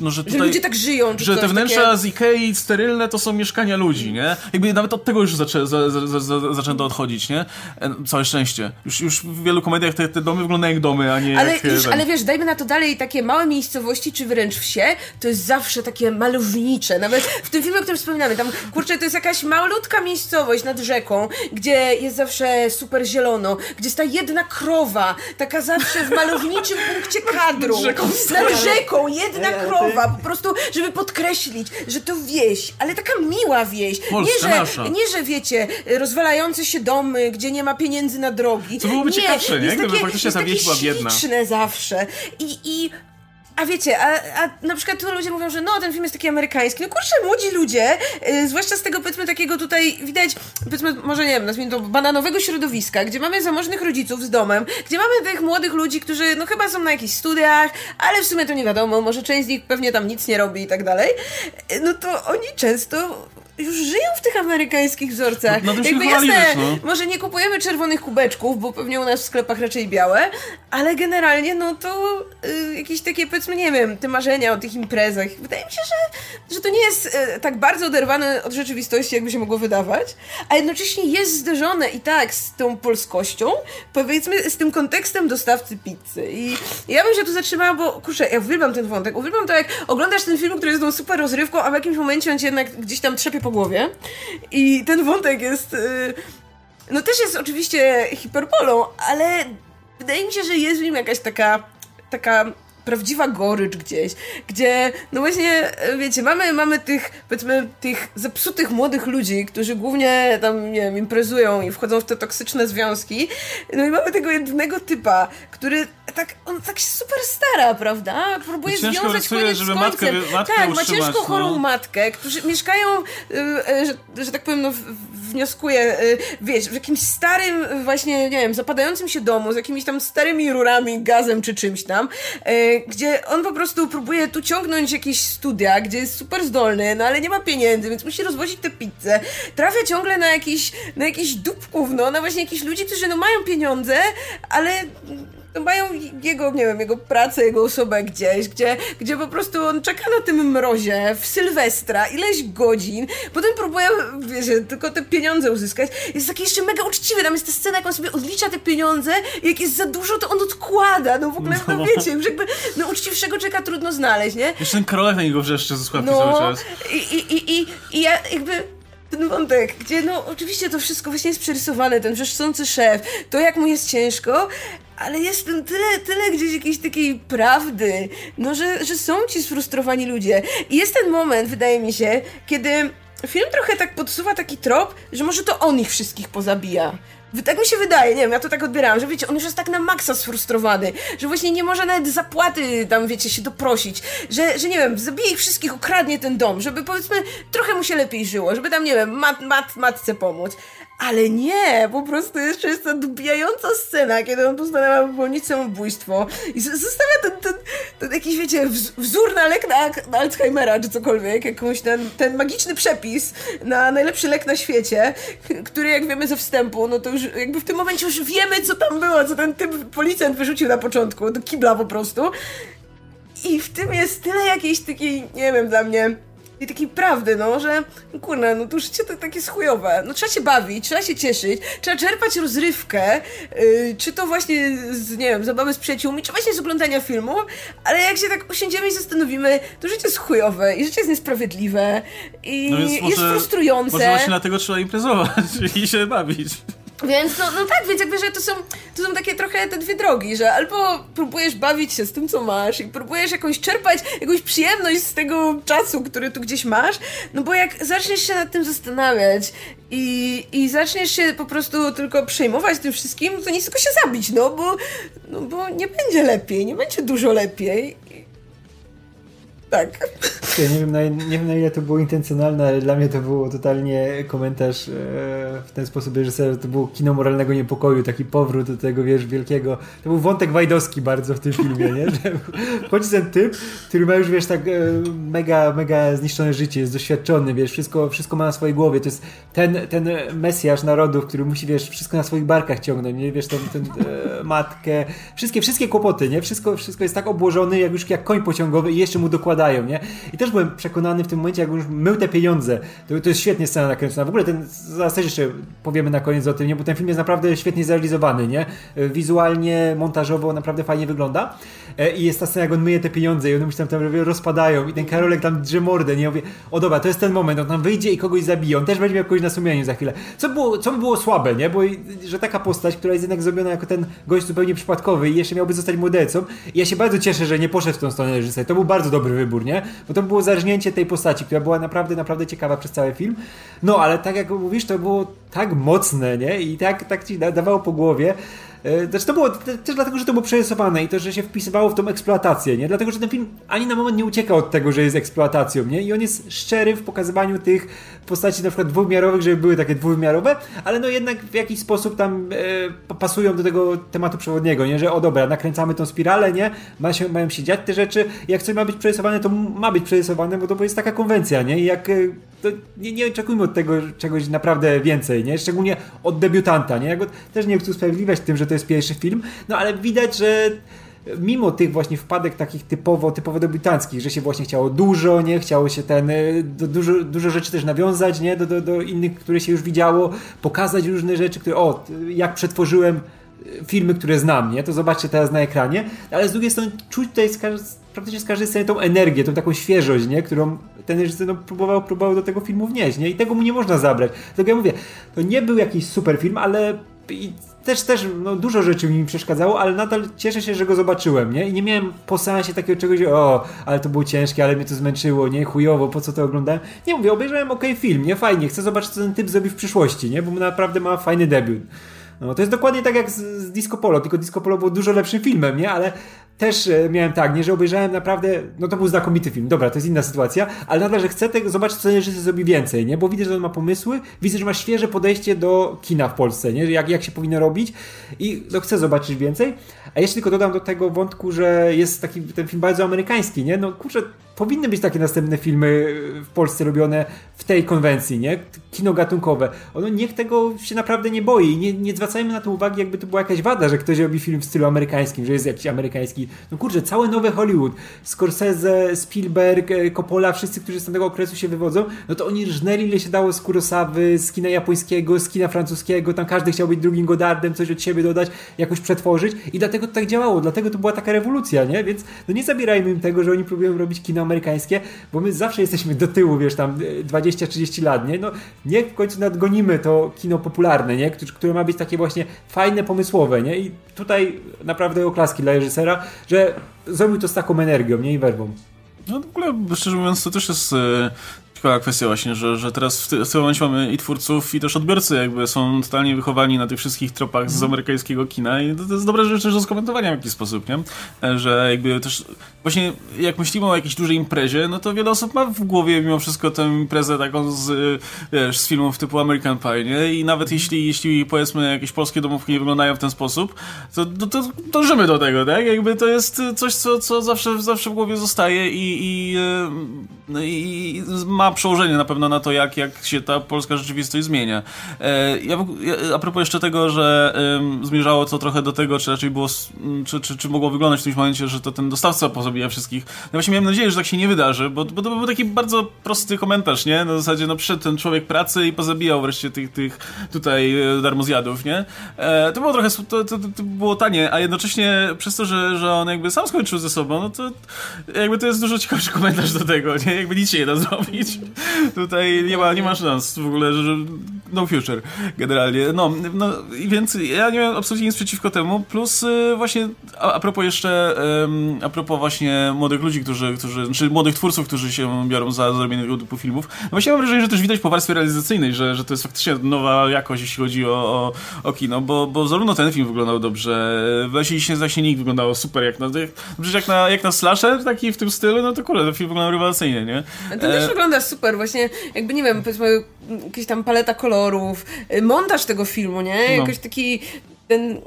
no, że, tutaj, że ludzie tak żyją. że te wnętrza takie... z Ikei sterylne to są mieszkania ludzi, nie? Jakby nawet od tego już zaczę, za, za, za, zaczęto odchodzić, nie? E, całe szczęście. Już, już w wielu komediach te, te domy wyglądają jak domy, a nie ale jak... Już, ale wiesz, dajmy na to dalej takie małe miejscowości, czy wręcz wsie, to jest zawsze takie malownicze. Nawet w tym filmie, o którym wspominamy, tam, kurczę, to jest jakaś malutka miejscowość nad rzeką, gdzie jest zawsze super zielono, gdzie jest ta jedna krowa, taka zawsze w malowniczym punkcie [laughs] kadru. Nad rzeką, jedna krowa po prostu, żeby podkreślić, że to wieś, ale taka miła wieś. Polska, nie, że, nasza. nie, że wiecie, rozwalające się domy, gdzie nie ma pieniędzy na drogi. Co byłoby nie, ciekawsze, nie? Gdyby faktycznie ta wieś była biedna. zawsze. I, i a wiecie, a, a na przykład tu ludzie mówią, że no, ten film jest taki amerykański. No kurczę, młodzi ludzie, yy, zwłaszcza z tego, powiedzmy, takiego tutaj, widać, powiedzmy, może nie wiem, nazwijmy to bananowego środowiska, gdzie mamy zamożnych rodziców z domem, gdzie mamy tych młodych ludzi, którzy, no chyba są na jakichś studiach, ale w sumie to nie wiadomo, może część z nich pewnie tam nic nie robi i tak dalej, no to oni często już żyją w tych amerykańskich wzorcach. No, no Jakby jasne, no. może nie kupujemy czerwonych kubeczków, bo pewnie u nas w sklepach raczej białe, ale generalnie no to y, jakieś takie powiedzmy, nie wiem, te marzenia o tych imprezach. Wydaje mi się, że, że to nie jest y, tak bardzo oderwane od rzeczywistości, jakby się mogło wydawać, a jednocześnie jest zderzone i tak z tą polskością, powiedzmy z tym kontekstem dostawcy pizzy. I ja bym się tu zatrzymała, bo kurczę, ja uwielbiam ten wątek. Uwielbiam to, jak oglądasz ten film, który jest tą super rozrywką, a w jakimś momencie on cię jednak gdzieś tam trzepie po głowie. I ten wątek jest. Y, no też jest oczywiście hiperpolą, ale wydaje mi się, że jest w nim jakaś taka. taka prawdziwa gorycz gdzieś, gdzie, no właśnie, wiecie, mamy, mamy tych, powiedzmy, tych zepsutych młodych ludzi, którzy głównie tam, nie wiem, imprezują i wchodzą w te toksyczne związki, no i mamy tego jednego typa, który tak, on tak się super stara, prawda? Próbuje ciężko związać koniec żeby z końcem. Matkę, matkę tak, ma ciężką no. chorą matkę, którzy mieszkają, y, y, że, że tak powiem, no, wnioskuję, y, wiesz, w jakimś starym, właśnie, nie wiem, zapadającym się domu, z jakimiś tam starymi rurami, gazem czy czymś tam, gdzie on po prostu próbuje tu ciągnąć jakieś studia, gdzie jest super zdolny, no ale nie ma pieniędzy, więc musi rozwozić tę pizzę. Trafia ciągle na jakiś, na jakiś dupków, no, na właśnie jakichś ludzi, którzy no mają pieniądze, ale no mają jego, nie wiem, jego pracę, jego osobę gdzieś, gdzie, gdzie po prostu on czeka na tym mrozie w Sylwestra ileś godzin, potem próbuje, wiecie, tylko te pieniądze uzyskać. Jest taki jeszcze mega uczciwy, tam jest ta scena, jak on sobie odlicza te pieniądze i jak jest za dużo, to on odkłada, no w ogóle, no, no wiecie, już jakby, no uczciwszego czeka trudno znaleźć, nie? Jeszcze ten Karolek na niego wrzeszczy ze no, cały czas. I, i, i, i, i ja jakby ten wątek, gdzie no oczywiście to wszystko właśnie jest przerysowane, ten wrzeszczący szef, to jak mu jest ciężko, ale jest ten tyle, tyle gdzieś jakiejś takiej prawdy, no, że, że są ci sfrustrowani ludzie. I jest ten moment, wydaje mi się, kiedy film trochę tak podsuwa taki trop, że może to on ich wszystkich pozabija. Tak mi się wydaje, nie wiem, ja to tak odbierałam, że wiecie, on już jest tak na maksa sfrustrowany, że właśnie nie może nawet zapłaty tam, wiecie, się doprosić, że, że nie wiem, zabije ich wszystkich, ukradnie ten dom, żeby powiedzmy trochę mu się lepiej żyło, żeby tam, nie wiem, mat, mat, matce pomóc. Ale nie, po prostu jeszcze jest ta dobijająca scena, kiedy on postanawia popełnić samobójstwo i zostawia ten, ten, ten jakiś, wiecie, wzór na lek na, na Alzheimera czy cokolwiek, jakąś ten, ten magiczny przepis na najlepszy lek na świecie, który jak wiemy ze wstępu, no to już jakby w tym momencie już wiemy, co tam było, co ten typ policjant wyrzucił na początku, do kibla po prostu. I w tym jest tyle jakiejś takiej, nie wiem, dla mnie i takiej prawdy, no, że kurna, no to życie to takie schujowe. No trzeba się bawić, trzeba się cieszyć, trzeba czerpać rozrywkę, yy, czy to właśnie z, nie wiem, zabawy z przyjaciółmi, czy właśnie z oglądania filmu, ale jak się tak usiądziemy i zastanowimy, to życie jest chujowe i życie jest niesprawiedliwe i no jest może, frustrujące. Może właśnie dlatego trzeba imprezować [laughs] i się bawić. Więc no, no tak, więc jakby, że to są, to są takie trochę te dwie drogi, że albo próbujesz bawić się z tym, co masz i próbujesz jakąś czerpać jakąś przyjemność z tego czasu, który tu gdzieś masz, no bo jak zaczniesz się nad tym zastanawiać i, i zaczniesz się po prostu tylko przejmować tym wszystkim, to nie tylko się zabić, no bo, no bo nie będzie lepiej, nie będzie dużo lepiej Tak. Ja nie, wiem na, nie wiem na ile to było intencjonalne, ale dla mnie to było totalnie komentarz e, w ten sposób reżysera, to było kino moralnego niepokoju, taki powrót do tego, wiesz, wielkiego. To był wątek wajdowski bardzo w tym filmie, nie? Że chodzi ten typ, który ma już, wiesz, tak e, mega, mega zniszczone życie, jest doświadczony, wiesz, wszystko, wszystko ma na swojej głowie. To jest ten, ten mesjasz narodów, który musi, wiesz, wszystko na swoich barkach ciągnąć, nie? Wiesz, ten, ten e, matkę, wszystkie, wszystkie kłopoty, nie? Wszystko, wszystko jest tak obłożone, jak już jak koń pociągowy i jeszcze mu nie? I też byłem przekonany w tym momencie, jak już mył te pieniądze. To, to jest świetnie scena nakręcona. W ogóle ten, zaraz też jeszcze powiemy na koniec o tym, nie? Bo ten film jest naprawdę świetnie zrealizowany, nie? Wizualnie, montażowo naprawdę fajnie wygląda. E, I jest ta scena, jak on myje te pieniądze i one mu się tam, tam rozpadają i ten Karolek tam drze mordę, nie? Ja mówię, o dobra, to jest ten moment, on tam wyjdzie i kogoś zabije, on też będzie miał kogoś na sumieniu za chwilę. Co, było, co by było słabe, nie? Bo że taka postać, która jest jednak zrobiona jako ten gość zupełnie przypadkowy i jeszcze miałby zostać mordercą i ja się bardzo cieszę, że nie poszedł w tą stronę reżyser. To był bardzo dobry wybór, nie? Bo to było zarżnięcie tej postaci, która była naprawdę, naprawdę ciekawa przez cały film. No, ale tak jak mówisz, to było tak mocne, nie? I tak, tak ci dawało po głowie, znaczy to było też dlatego, że to było przerysowane i to, że się wpisywało w tą eksploatację, nie? Dlatego, że ten film ani na moment nie ucieka od tego, że jest eksploatacją, nie? I on jest szczery w pokazywaniu tych postaci na przykład dwuwymiarowych, żeby były takie dwuwymiarowe, ale no jednak w jakiś sposób tam e, pasują do tego tematu przewodniego, nie? Że o dobra, nakręcamy tą spiralę, nie? Ma się, mają się dziać te rzeczy jak coś ma być przerysowane, to ma być przerysowane, bo to jest taka konwencja, nie? I jak e, nie, nie oczekujmy od tego czegoś naprawdę więcej, nie? Szczególnie od debiutanta, nie? Ja go też nie chcę usprawiedliwiać tym, że to jest pierwszy film, no ale widać, że mimo tych właśnie wpadek takich typowo, typowo debiutanckich, że się właśnie chciało dużo, nie? Chciało się ten, y, do, dużo, dużo rzeczy też nawiązać, nie? Do, do, do innych, które się już widziało, pokazać różne rzeczy, które, o, jak przetworzyłem y, filmy, które znam, nie? To zobaczcie teraz na ekranie, ale z drugiej strony czuć tutaj z, praktycznie z każdej sceny tą energię, tą taką świeżość, nie? Którą ten reżyser no, próbował, próbował do tego filmu wnieść, nie? I tego mu nie można zabrać. Dlatego ja mówię, to nie był jakiś super film, ale też, też no, dużo rzeczy mi przeszkadzało, ale nadal cieszę się, że go zobaczyłem, nie? I nie miałem po seansie takiego czegoś, o, ale to było ciężkie, ale mnie to zmęczyło, nie? Chujowo, po co to oglądałem? Nie mówię, obejrzałem ok film, nie? Fajnie, chcę zobaczyć, co ten typ zrobi w przyszłości, nie? Bo naprawdę ma fajny debiut. No, to jest dokładnie tak jak z, z Disco Polo, tylko Disco Polo było dużo lepszym filmem, nie? Ale też e, miałem tak, nie, że obejrzałem naprawdę, no to był znakomity film, dobra, to jest inna sytuacja, ale nadal, że chcę tego, zobaczyć, co reżyser zrobi więcej, nie? Bo widzę, że on ma pomysły, widzę, że ma świeże podejście do kina w Polsce, nie? Jak, jak się powinno robić i no, chcę zobaczyć więcej. A jeszcze tylko dodam do tego wątku, że jest taki ten film bardzo amerykański, nie? No kurczę, powinny być takie następne filmy w Polsce robione w tej konwencji, nie? Kino gatunkowe. Ono niech tego się naprawdę nie boi. Nie, nie zwracajmy na to uwagi, jakby to była jakaś wada, że ktoś robi film w stylu amerykańskim, że jest jakiś amerykański. No kurczę, całe nowe Hollywood, Scorsese, Spielberg, e, Coppola, wszyscy, którzy z tego okresu się wywodzą, no to oni rżnęli ile się dało z Kurosawy, z kina japońskiego, z kina francuskiego, tam każdy chciał być drugim Godardem, coś od siebie dodać, jakoś przetworzyć i dlatego to tak działało, dlatego to była taka rewolucja, nie? Więc no nie zabierajmy im tego, że oni próbują robić kino amerykańskie, bo my zawsze jesteśmy do tyłu, wiesz, tam 20-30 lat, nie? No niech w końcu nadgonimy to kino popularne, nie? Które ma być takie właśnie fajne, pomysłowe, nie? I tutaj naprawdę oklaski dla reżysera, że zrobił to z taką energią, nie? I werwą. No w ogóle, szczerze mówiąc, to też jest e, ciekawa kwestia właśnie, że, że teraz w, ty, w tym momencie mamy i twórców, i też odbiorcy jakby są totalnie wychowani na tych wszystkich tropach z mhm. amerykańskiego kina i to, to jest dobre rzecz też do skomentowania w jakiś sposób, nie? E, że jakby też właśnie jak myślimy o jakiejś dużej imprezie, no to wiele osób ma w głowie mimo wszystko tę imprezę taką z, wiesz, z filmów typu American Pie, nie? I nawet jeśli, jeśli powiedzmy jakieś polskie domówki nie wyglądają w ten sposób, to, to, to dążymy do tego, tak? Jakby to jest coś, co, co zawsze, zawsze w głowie zostaje i, i, e, i ma przełożenie na pewno na to, jak, jak się ta polska rzeczywistość zmienia. E, ja, a propos jeszcze tego, że zmierzało to trochę do tego, czy raczej było, czy, czy, czy mogło wyglądać w tym momencie, że to ten dostawca pozabija wszystkich. No właśnie miałem nadzieję, że tak się nie wydarzy, bo, bo to był taki bardzo prosty komentarz, nie? Na zasadzie, no przyszedł ten człowiek pracy i pozabijał wreszcie tych, tych tutaj e, darmozjadów, nie? E, to było trochę, to, to, to, było tanie, a jednocześnie przez to, że, że on jakby sam skończył ze sobą, no to jakby to jest dużo ciekawszy komentarz do tego, nie? Jakby nic się nie da zrobić. Tutaj nie ma, nie ma szans w ogóle, że no future generalnie. No, no i więc ja nie mam absolutnie nic przeciwko temu, plus y, właśnie a, a propos jeszcze, a propos właśnie młodych ludzi, którzy, którzy, czy młodych twórców, którzy się biorą za zrobienie tego typu filmów, no właśnie mam wrażenie, że też widać po warstwie realizacyjnej, że, że to jest faktycznie nowa jakość, jeśli chodzi o, o, o kino, bo, bo zarówno ten film wyglądał dobrze, właśnie się właśnie nikt wyglądało super, jak na, jak, jak na, jak na slasher, taki w tym stylu, no to kurde, ten film wyglądał rewelacyjnie, nie? To też e... wygląda super, właśnie jakby, nie wiem, powiedzmy, jakaś tam paleta kolorów, y, montaż tego filmu, nie? No. Jakoś taki ten,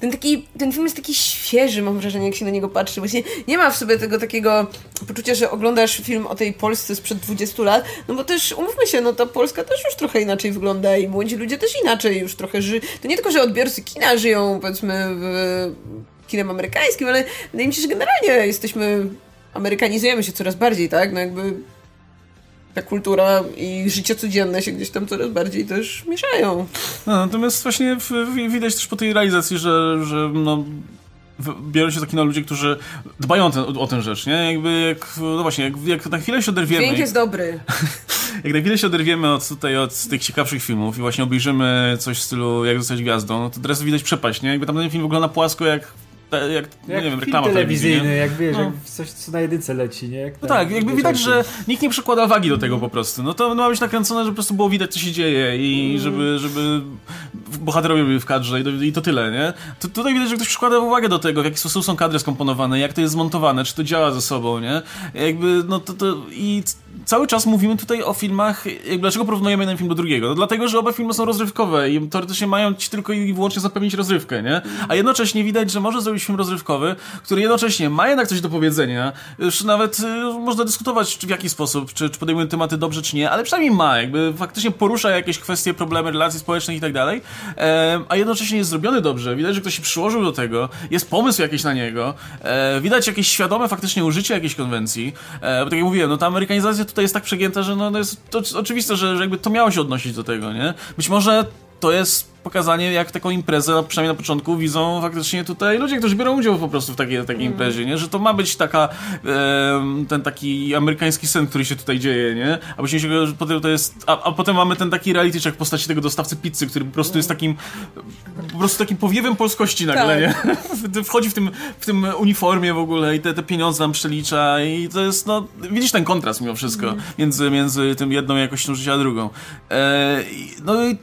ten taki, ten film jest taki świeży, mam wrażenie, jak się na niego patrzy. Właśnie nie ma w sobie tego takiego poczucia, że oglądasz film o tej Polsce sprzed 20 lat, no bo też, umówmy się, no ta Polska też już trochę inaczej wygląda i młodzi ludzie też inaczej już trochę żyją. To nie tylko, że odbiorcy kina żyją, powiedzmy, w kinem amerykańskim, ale wydaje mi się, że generalnie jesteśmy, amerykanizujemy się coraz bardziej, tak? No jakby ta kultura i życie codzienne się gdzieś tam coraz bardziej też mieszają. No, natomiast właśnie w, w, widać też po tej realizacji, że, że no, biorą się takie na ludzie, którzy dbają o, ten, o tę rzecz, nie? Jakby jak, no właśnie, jak, jak na chwilę się oderwiemy... Dźwięk jest dobry. [laughs] jak na chwilę się oderwiemy od, tutaj, od tych ciekawszych filmów i właśnie obejrzymy coś w stylu jak zostać gwiazdą, no to teraz widać przepaść, nie? Jakby tam ten film wygląda płasko jak jak, jak no nie wiem, reklama telewizyjny, jak wiesz, no. jak coś, co na jedynce leci, nie? Jak no tak, jakby widać, że nikt nie przykłada wagi do tego po prostu. No to ma być nakręcone, żeby po prostu było widać, co się dzieje i mm. żeby, żeby bohaterowie byli w kadrze i to, i to tyle, nie? To, tutaj widać, że ktoś przykłada uwagę do tego, w jaki sposób są kadry skomponowane, jak to jest zmontowane, czy to działa ze sobą, nie? Jakby, no to, to i cały czas mówimy tutaj o filmach, dlaczego porównujemy jeden film do drugiego? No dlatego, że oba filmy są rozrywkowe i teoretycznie mają ci tylko i wyłącznie zapewnić rozrywkę, nie? A jednocześnie widać, że może zrobić film rozrywkowy, który jednocześnie ma jednak coś do powiedzenia, już nawet y, można dyskutować w jaki sposób, czy, czy podejmuje tematy dobrze, czy nie, ale przynajmniej ma, jakby faktycznie porusza jakieś kwestie, problemy relacji społecznych i tak dalej, e, a jednocześnie jest zrobiony dobrze, widać, że ktoś się przyłożył do tego, jest pomysł jakiś na niego, e, widać jakieś świadome faktycznie użycie jakiejś konwencji, e, bo tak jak mówiłem, no ta amerykanizacja tutaj jest tak przegięta, że no, no jest to oczywiste, że, że jakby to miało się odnosić do tego, nie? Być może to jest pokazanie, jak taką imprezę, przynajmniej na początku, widzą faktycznie tutaj ludzie, którzy biorą udział po prostu w takiej, takiej mm. imprezie, nie? Że to ma być taka, e, ten taki amerykański sen, który się tutaj dzieje, nie? A później się, potem to jest, a, a potem mamy ten taki reality check w postaci tego dostawcy pizzy, który po prostu jest takim, po prostu takim powiewem polskości nagle, tak. nie? [laughs] Wchodzi w tym, w tym uniformie w ogóle i te, te pieniądze nam przelicza i to jest, no, widzisz ten kontrast mimo wszystko mm. między, między tym jedną jakością życia a drugą. E, no i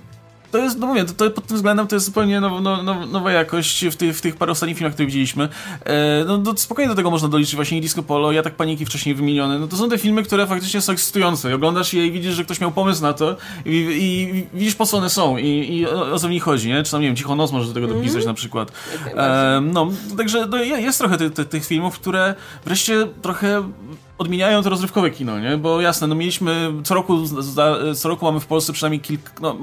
to jest, no mówię, to, to, pod tym względem to jest zupełnie now, now, now, nowa jakość w, ty, w tych paru ostatnich filmach, które widzieliśmy. E, no do, spokojnie do tego można doliczyć właśnie Disco Polo, Ja tak Paniki wcześniej wymienione. No to są te filmy, które faktycznie są ekscytujące. I oglądasz je i widzisz, że ktoś miał pomysł na to i, i widzisz po co one są i, i o, o co w nich chodzi, nie? Czy tam, nie wiem, Cicho Nos może do tego dopisać mm -hmm. na przykład. E, no, także no, jest trochę ty, ty, tych filmów, które wreszcie trochę odmieniają to rozrywkowe kino, nie? Bo jasne, no mieliśmy co roku, co roku mamy w Polsce przynajmniej kilka, no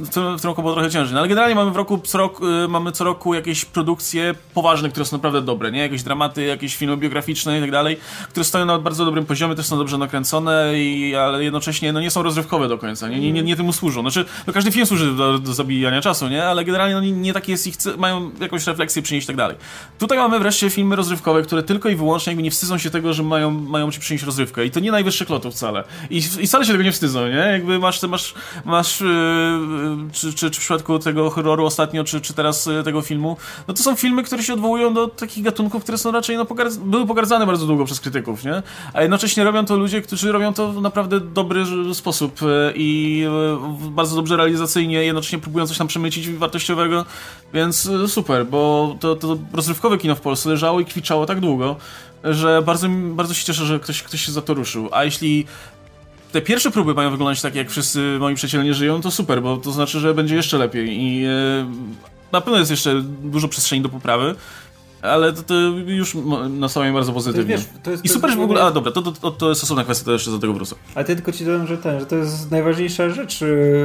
w tym, w tym roku było trochę ciężej. No, ale generalnie mamy w roku co roku, y, mamy co roku jakieś produkcje poważne, które są naprawdę dobre, nie? Jakieś dramaty, jakieś filmy biograficzne i tak dalej, które stoją na bardzo dobrym poziomie, też są dobrze nakręcone, i, ale jednocześnie no, nie są rozrywkowe do końca, nie, nie, nie, nie temu służą. Znaczy, no, każdy film służy do, do zabijania czasu, nie? Ale generalnie no, nie, nie takie jest ich, mają jakąś refleksję przynieść i tak dalej. Tutaj mamy wreszcie filmy rozrywkowe, które tylko i wyłącznie jakby nie wstydzą się tego, że mają, mają ci przynieść rozrywkę. I to nie najwyższych lotów wcale. I, I wcale się tego nie wstydzą, nie? Jakby masz, masz, masz yy, czy, czy, czy w przypadku tego horroru ostatnio, czy, czy teraz y, tego filmu, no to są filmy, które się odwołują do takich gatunków, które są raczej, no, były pogardzane bardzo długo przez krytyków, nie? A jednocześnie robią to ludzie, którzy robią to w naprawdę dobry sposób y, i y, bardzo dobrze realizacyjnie, jednocześnie próbują coś tam przemycić wartościowego, więc super, bo to, to rozrywkowe kino w Polsce leżało i kwiczało tak długo, że bardzo, bardzo się cieszę, że ktoś, ktoś się za to ruszył. A jeśli te pierwsze próby mają wyglądać tak, jak wszyscy moi przyjaciele żyją, to super, bo to znaczy, że będzie jeszcze lepiej i e, na pewno jest jeszcze dużo przestrzeni do poprawy ale to, to już nastawiam bardzo pozytywnie. Wiesz, to jest, I super, że w ogóle... A dobra, to, to, to jest osobna kwestia, to jeszcze do tego wrócę. Ale ty tylko ci dodam, że, ten, że to jest najważniejsza rzecz,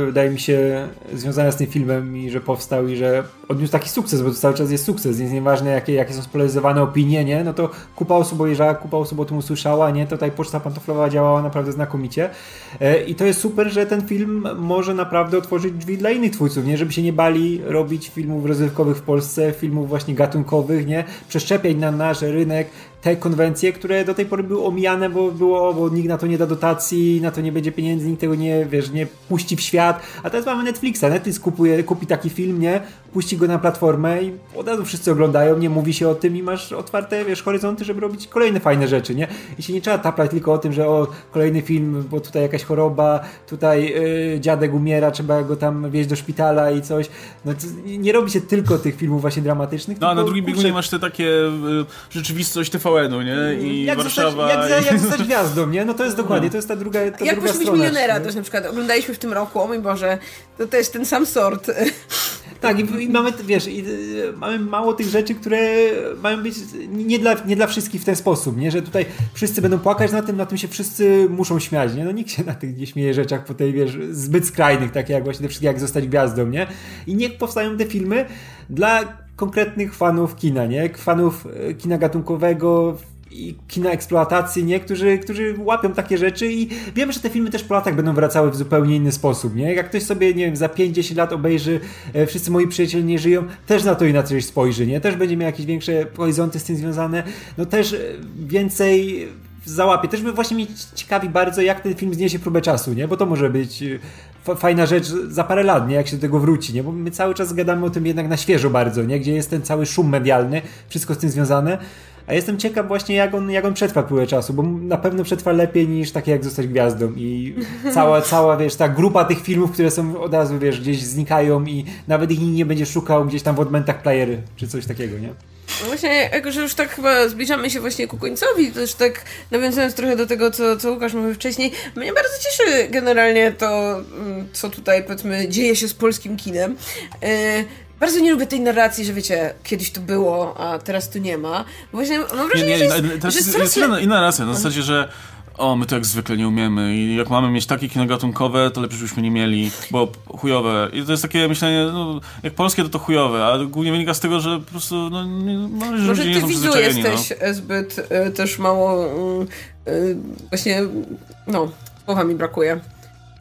wydaje mi się, związana z tym filmem i że powstał i że odniósł taki sukces, bo to cały czas jest sukces, więc nieważne jakie, jakie są spolaryzowane opinie, nie? No to kupa osób obejrzała, kupa osób o tym usłyszała, nie? To tutaj poczta pantoflowa działała naprawdę znakomicie. E, I to jest super, że ten film może naprawdę otworzyć drzwi dla innych twórców, nie? Żeby się nie bali robić filmów rozrywkowych w Polsce, filmów właśnie gatunkowych, nie? Przeszczepiać na nasz rynek te konwencje, które do tej pory były omijane, bo było, bo nikt na to nie da dotacji, na to nie będzie pieniędzy, nikt tego nie, wiesz, nie puści w świat. A teraz mamy Netflixa. Netflix kupuje, kupi taki film, nie? Puści go na platformę i od razu wszyscy oglądają, nie mówi się o tym i masz otwarte, wiesz, horyzonty, żeby robić kolejne fajne rzeczy, nie? I się nie trzeba taplać tylko o tym, że o, kolejny film, bo tutaj jakaś choroba, tutaj yy, dziadek umiera, trzeba go tam wieźć do szpitala i coś. No nie robi się tylko tych filmów właśnie dramatycznych. No, a na drugim biegunie masz te takie y, rzeczywistość TVN-u, nie? I jak Warszawa. Zostać, jak, jak zostać gwiazdą, nie? No to jest dokładnie, to jest ta druga ta Jak druga być milionera też na przykład oglądaliśmy w tym roku, o mój Boże, to też ten sam sort. Tak, i, i mamy, wiesz, i, y, mamy mało tych rzeczy, które mają być nie dla, nie dla wszystkich w ten sposób, nie? Że tutaj wszyscy będą płakać na tym, na tym się wszyscy muszą śmiać, nie? No nikt się na tych nie śmieje rzeczach po tej, wiesz, zbyt skrajnych, takie jak właśnie jak zostać gwiazdą, nie? I niech powstają te filmy dla konkretnych fanów kina, nie? Fanów e, kina gatunkowego, i kina eksploatacji, nie? Którzy, którzy łapią takie rzeczy i wiemy, że te filmy też po latach będą wracały w zupełnie inny sposób, nie? Jak ktoś sobie, nie wiem, za 5-10 lat obejrzy e, Wszyscy moi przyjaciele nie żyją, też na to inaczej spojrzy, nie? Też będzie miał jakieś większe horyzonty z tym związane, no też e, więcej załapie. Też by właśnie mnie ciekawi bardzo, jak ten film zniesie próbę czasu, nie? Bo to może być e, fajna rzecz za parę lat, nie? Jak się do tego wróci, nie? Bo my cały czas gadamy o tym jednak na świeżo bardzo, nie? Gdzie jest ten cały szum medialny, wszystko z tym związane. A jestem ciekaw właśnie, jak on, jak on przetrwa próbę czasu, bo na pewno przetrwa lepiej niż takie jak zostać gwiazdą. I [laughs] cała, cała, wiesz, ta grupa tych filmów, które są od razu, wiesz, gdzieś znikają i nawet ich nikt nie będzie szukał gdzieś tam w odmentach playery, czy coś takiego, nie? No właśnie, jako że już tak chyba zbliżamy się właśnie ku końcowi, też tak nawiązując trochę do tego, co, co Łukasz mówił wcześniej, mnie bardzo cieszy generalnie to, mm, co tutaj powiedzmy dzieje się z polskim kinem. Bardzo nie lubię tej narracji, że wiecie, kiedyś to było, a teraz tu nie ma. Bo właśnie mam wrażenie, nie, nie, że jest, teraz jest, jest inna, inna narracja, na zasadzie, że o, my to jak zwykle nie umiemy i jak mamy mieć takie kino gatunkowe, to lepiej, żebyśmy nie mieli, bo chujowe. I to jest takie myślenie, no, jak polskie to to chujowe, a głównie wynika z tego, że po prostu, no, nie, no, że Może ludzie ty widzu jesteś no. zbyt y, też mało, y, y, właśnie, no, słowa mi brakuje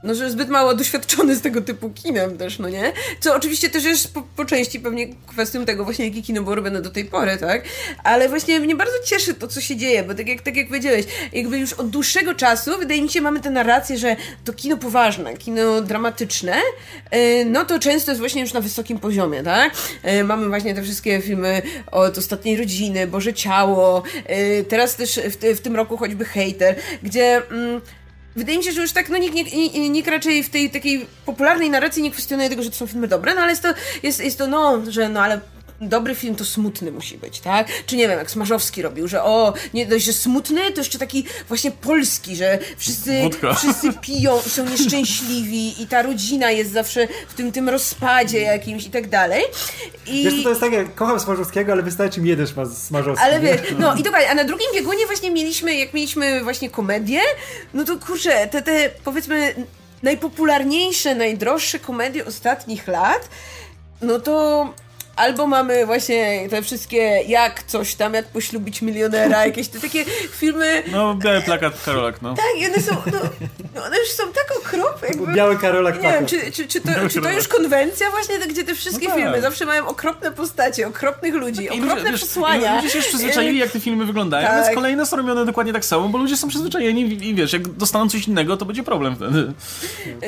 no, że zbyt mało doświadczony z tego typu kinem też, no nie? Co oczywiście też jest po, po, części pewnie kwestią tego właśnie, jakie kino było robione do tej pory, tak? Ale właśnie mnie bardzo cieszy to, co się dzieje, bo tak jak, tak jak powiedziałeś, jakby już od dłuższego czasu, wydaje mi się, mamy tę narrację, że to kino poważne, kino dramatyczne, yy, no to często jest właśnie już na wysokim poziomie, tak? Yy, mamy właśnie te wszystkie filmy od Ostatniej Rodziny, Boże Ciało, yy, teraz też w, w, tym roku choćby Hater, gdzie mm, Wydaje mi się, że już tak, no nikt, nikt, nikt raczej w tej takiej popularnej narracji nie kwestionuje tego, że to są filmy dobre, no ale jest to, jest, jest to no, że no ale dobry film to smutny musi być, tak? Czy nie wiem, jak Smarzowski robił, że o, nie dość, że smutny, to jeszcze taki właśnie polski, że wszyscy, [laughs] wszyscy piją i są nieszczęśliwi i ta rodzina jest zawsze w tym, tym rozpadzie jakimś i tak dalej. I... Wiesz, to jest tak, jak kocham Smarzowskiego, ale wystarczy mi jeden Smarzowski. Ale wiesz, no [laughs] i dokładnie, a na drugim biegunie właśnie mieliśmy, jak mieliśmy właśnie komedię, no to kurczę, te, te powiedzmy najpopularniejsze, najdroższe komedie ostatnich lat, no to albo mamy właśnie te wszystkie jak coś tam, jak poślubić milionera, [laughs] jakieś te takie filmy. No, biały plakat Karolak, no. Tak, i one są, no, no one już są tak okropne. Jakby, biały Karolak Nie wiem, czy, czy, czy, to, czy to już konwencja właśnie, gdzie te wszystkie no tak. filmy zawsze mają okropne postacie, okropnych ludzi, no, okropne ludzie, przesłania. Ludzie się już przyzwyczaili, jak te filmy wyglądają, tak. więc kolejne są robione dokładnie tak samo, bo ludzie są przyzwyczajeni i wiesz, jak dostaną coś innego, to będzie problem wtedy.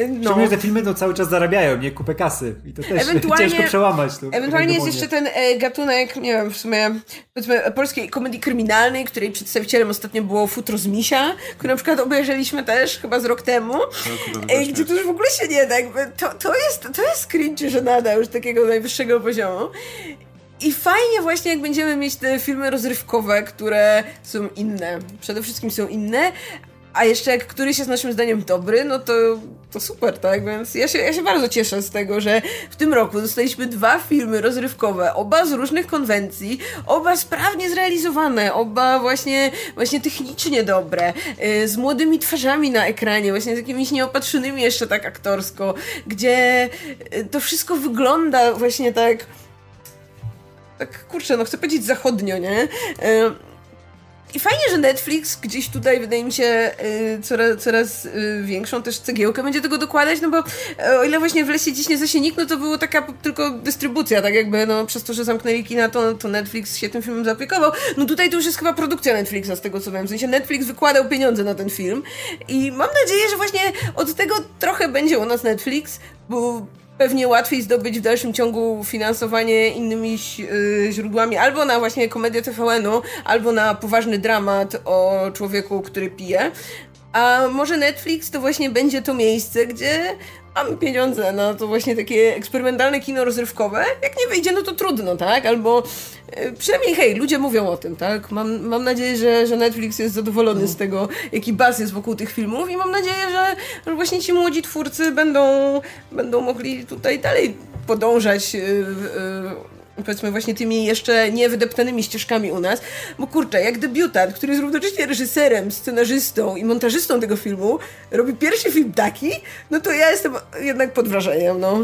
No. Szczególnie, te filmy to cały czas zarabiają, nie kupę kasy i to też [laughs] ciężko przełamać. To ewentualnie jest jeszcze ten e, gatunek, nie wiem, w sumie powiedzmy polskiej komedii kryminalnej, której przedstawicielem ostatnio było Futro z Misia, który na przykład obejrzeliśmy też chyba z rok temu, e, gdzie to już w ogóle się nie da, to, to jest, to jest cringe, że nada już takiego najwyższego poziomu. I fajnie właśnie, jak będziemy mieć te filmy rozrywkowe, które są inne. Przede wszystkim są inne, a jeszcze jak któryś jest naszym zdaniem dobry, no to, to super, tak? Więc ja się, ja się bardzo cieszę z tego, że w tym roku dostaliśmy dwa filmy rozrywkowe, oba z różnych konwencji, oba sprawnie zrealizowane, oba właśnie, właśnie technicznie dobre, yy, z młodymi twarzami na ekranie, właśnie z jakimiś nieopatrzonymi jeszcze tak aktorsko, gdzie yy, to wszystko wygląda właśnie tak tak, kurczę, no chcę powiedzieć zachodnio, nie? I fajnie, że Netflix gdzieś tutaj, wydaje mi się, y, coraz, coraz y, większą też cegiełkę będzie tego dokładać, no bo y, o ile właśnie w Lesie Dziś nie Zasienik, no to było taka tylko dystrybucja, tak jakby, no przez to, że zamknęli kina, to, to Netflix się tym filmem zaopiekował. No tutaj to już jest chyba produkcja Netflixa, z tego co wiem. W sensie Netflix wykładał pieniądze na ten film i mam nadzieję, że właśnie od tego trochę będzie u nas Netflix, bo pewnie łatwiej zdobyć w dalszym ciągu finansowanie innymi yy, źródłami, albo na właśnie komedię TVN-u, albo na poważny dramat o człowieku, który pije. A może Netflix to właśnie będzie to miejsce, gdzie mamy pieniądze na to właśnie takie eksperymentalne kino rozrywkowe. Jak nie wyjdzie, no to trudno, tak? Albo e, przynajmniej hej, ludzie mówią o tym, tak? Mam, mam nadzieję, że, że Netflix jest zadowolony z tego, jaki baz jest wokół tych filmów i mam nadzieję, że, że właśnie ci młodzi twórcy będą, będą mogli tutaj dalej podążać. Yy, yy, powiedzmy właśnie tymi jeszcze niewydeptanymi ścieżkami u nas, bo kurczę, jak debiutant, który jest równocześnie reżyserem, scenarzystą i montażystą tego filmu, robi pierwszy film taki, no to ja jestem jednak pod wrażeniem, no.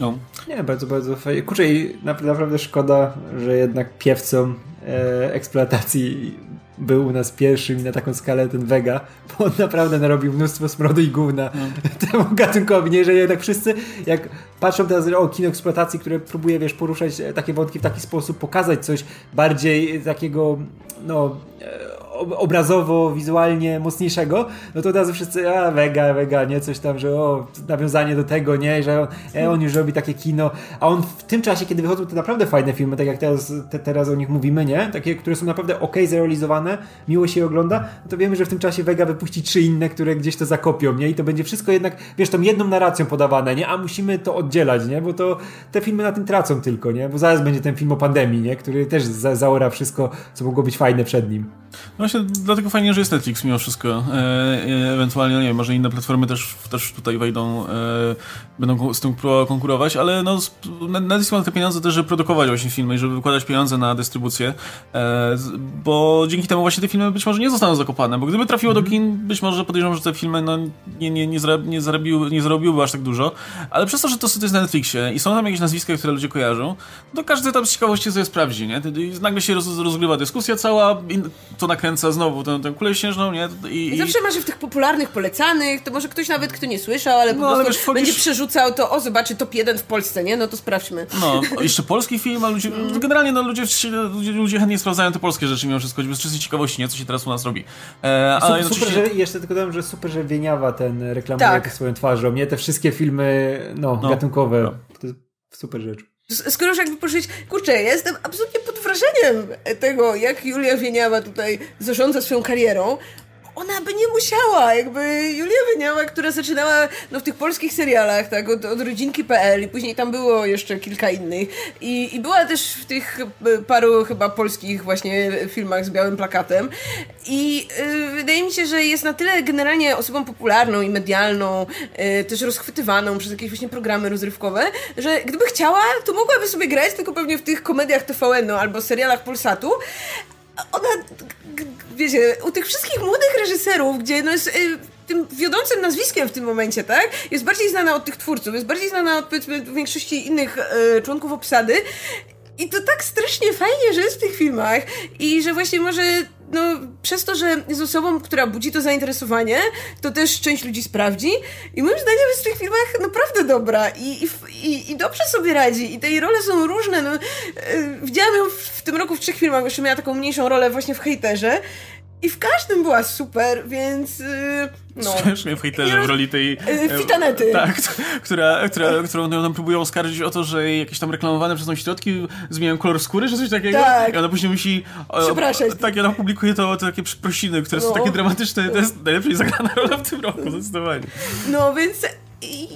No. Nie, bardzo, bardzo fajnie. Kurczę, i naprawdę szkoda, że jednak piewcą e, eksploatacji był u nas pierwszym na taką skalę ten Vega, bo on naprawdę narobił mnóstwo smrodu i gówna mm. [laughs] temu gatunkowi, nie? Że jednak wszyscy, jak patrzą teraz o kino eksploatacji, które próbuje, wiesz, poruszać e, takie wątki w taki sposób, pokazać coś bardziej takiego, no obrazowo, wizualnie mocniejszego, no to od razu wszyscy, a Vega, Vega, nie, coś tam, że o, nawiązanie do tego, nie, że on, e, on już robi takie kino, a on w tym czasie, kiedy wychodzą te naprawdę fajne filmy, tak jak teraz, te, teraz o nich mówimy, nie, takie, które są naprawdę ok zrealizowane, miło się je ogląda, no to wiemy, że w tym czasie Vega wypuści trzy inne, które gdzieś to zakopią, nie, i to będzie wszystko jednak, wiesz, tą jedną narracją podawane, nie, a musimy to oddzielać, nie, bo to te filmy na tym tracą tylko, nie, bo zaraz będzie ten film o pandemii, nie, który też za, zaora wszystko, co mogło być fajne przed nim. No właśnie, dlatego fajnie, że jest Netflix mimo wszystko. E, e, ewentualnie, nie wiem, może inne platformy też, też tutaj wejdą, e, będą z tym konkurować, ale no, Netflix ma te pieniądze też, żeby produkować właśnie filmy i żeby wykładać pieniądze na dystrybucję, e, bo dzięki temu właśnie te filmy być może nie zostaną zakopane, bo gdyby trafiło do kin, być może podejrzewam, że te filmy no, nie, nie, nie, zarab, nie, zarobiły, nie zarobiłyby aż tak dużo, ale przez to, że to, jest na Netflixie i są tam jakieś nazwiska, które ludzie kojarzą, to każdy tam z ciekawości sobie sprawdzi, nie? Nagle się roz, rozgrywa dyskusja cała, to nakręca znowu tę, tę kulę śnieżną, nie? I, I zawsze masz w tych popularnych, polecanych, to może ktoś nawet, kto nie słyszał, ale po no, prostu ale wiesz, będzie przerzucał to, o zobaczy top jeden w Polsce, nie? No to sprawdźmy. No, jeszcze polski film, a ludzie, mm. generalnie no, ludzie, ludzie, ludzie chętnie sprawdzają te polskie rzeczy mimo wszystko, bez czystej ciekawości, nie? Co się teraz u nas robi. E, ale super, super że, jeszcze tylko dodam, że super, że Wieniawa ten reklamuje tak. swoją twarzą, nie? Te wszystkie filmy, no, no gatunkowe. No. To jest super rzecz. Skoro już jakby pożyć, kurczę, ja jestem absolutnie pod wrażeniem tego, jak Julia Wieniawa tutaj zarządza swoją karierą, ona by nie musiała, jakby Julia Wieniawa, która zaczynała no, w tych polskich serialach, tak, od, od rodzinki.pl i później tam było jeszcze kilka innych. I, i była też w tych e, paru chyba polskich właśnie filmach z białym plakatem. I y, wydaje mi się, że jest na tyle generalnie osobą popularną i medialną, y, też rozchwytywaną przez jakieś właśnie programy rozrywkowe, że gdyby chciała, to mogłaby sobie grać tylko pewnie w tych komediach TVN-u albo serialach Polsatu, ona wiecie, u tych wszystkich młodych reżyserów, gdzie no jest y, tym wiodącym nazwiskiem w tym momencie, tak? Jest bardziej znana od tych twórców, jest bardziej znana od powiedzmy większości innych y, członków obsady. I to tak strasznie fajnie, że jest w tych filmach i że właśnie może no, przez to, że jest osobą, która budzi to zainteresowanie, to też część ludzi sprawdzi. I moim zdaniem jest w tych filmach naprawdę dobra i, i, i dobrze sobie radzi. I te jej role są różne. No, yy, widziałam ją w, w, tym roku w trzech filmach, jeszcze miała taką mniejszą rolę właśnie w hejterze. I w każdym była super, więc. Yy, no. Śmiesznie w hejterze w roli tej. Yy, fitanety. Tak, [laughs] która, która, którą nam próbują oskarżyć o to, że jakieś tam reklamowane przez nią środki zmieniają kolor skóry, czy coś takiego. Tak. I ona później musi. Przepraszać. Tak, ona publikuje to, to takie przeprosiny, które no. są takie dramatyczne. To jest najlepiej zagrana rola w tym roku, zdecydowanie. No więc.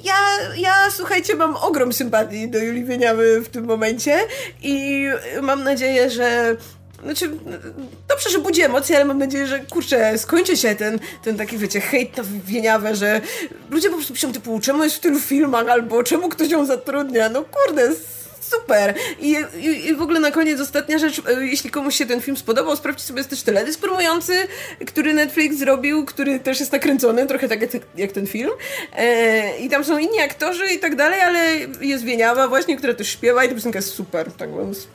Ja, ja, słuchajcie, mam ogrom sympatii do Julii Wieniawy w tym momencie i mam nadzieję, że znaczy, dobrze, że budzi emocje, ale mam nadzieję, że kurczę, skończy się ten, ten taki, wiecie, hejt na wieniawę, że ludzie po prostu piszą typu, czemu jest w tylu filmach, albo czemu ktoś ją zatrudnia. No kurde, super! I, i, I, w ogóle na koniec ostatnia rzecz, e, jeśli komuś się ten film spodobał, sprawdźcie sobie, jest też teledysk promujący, który Netflix zrobił, który też jest nakręcony, trochę tak jak, jak ten film. E, I tam są inni aktorzy i tak dalej, ale jest Wieniawa właśnie, która też śpiewa i ta piosenka jest super, tak więc...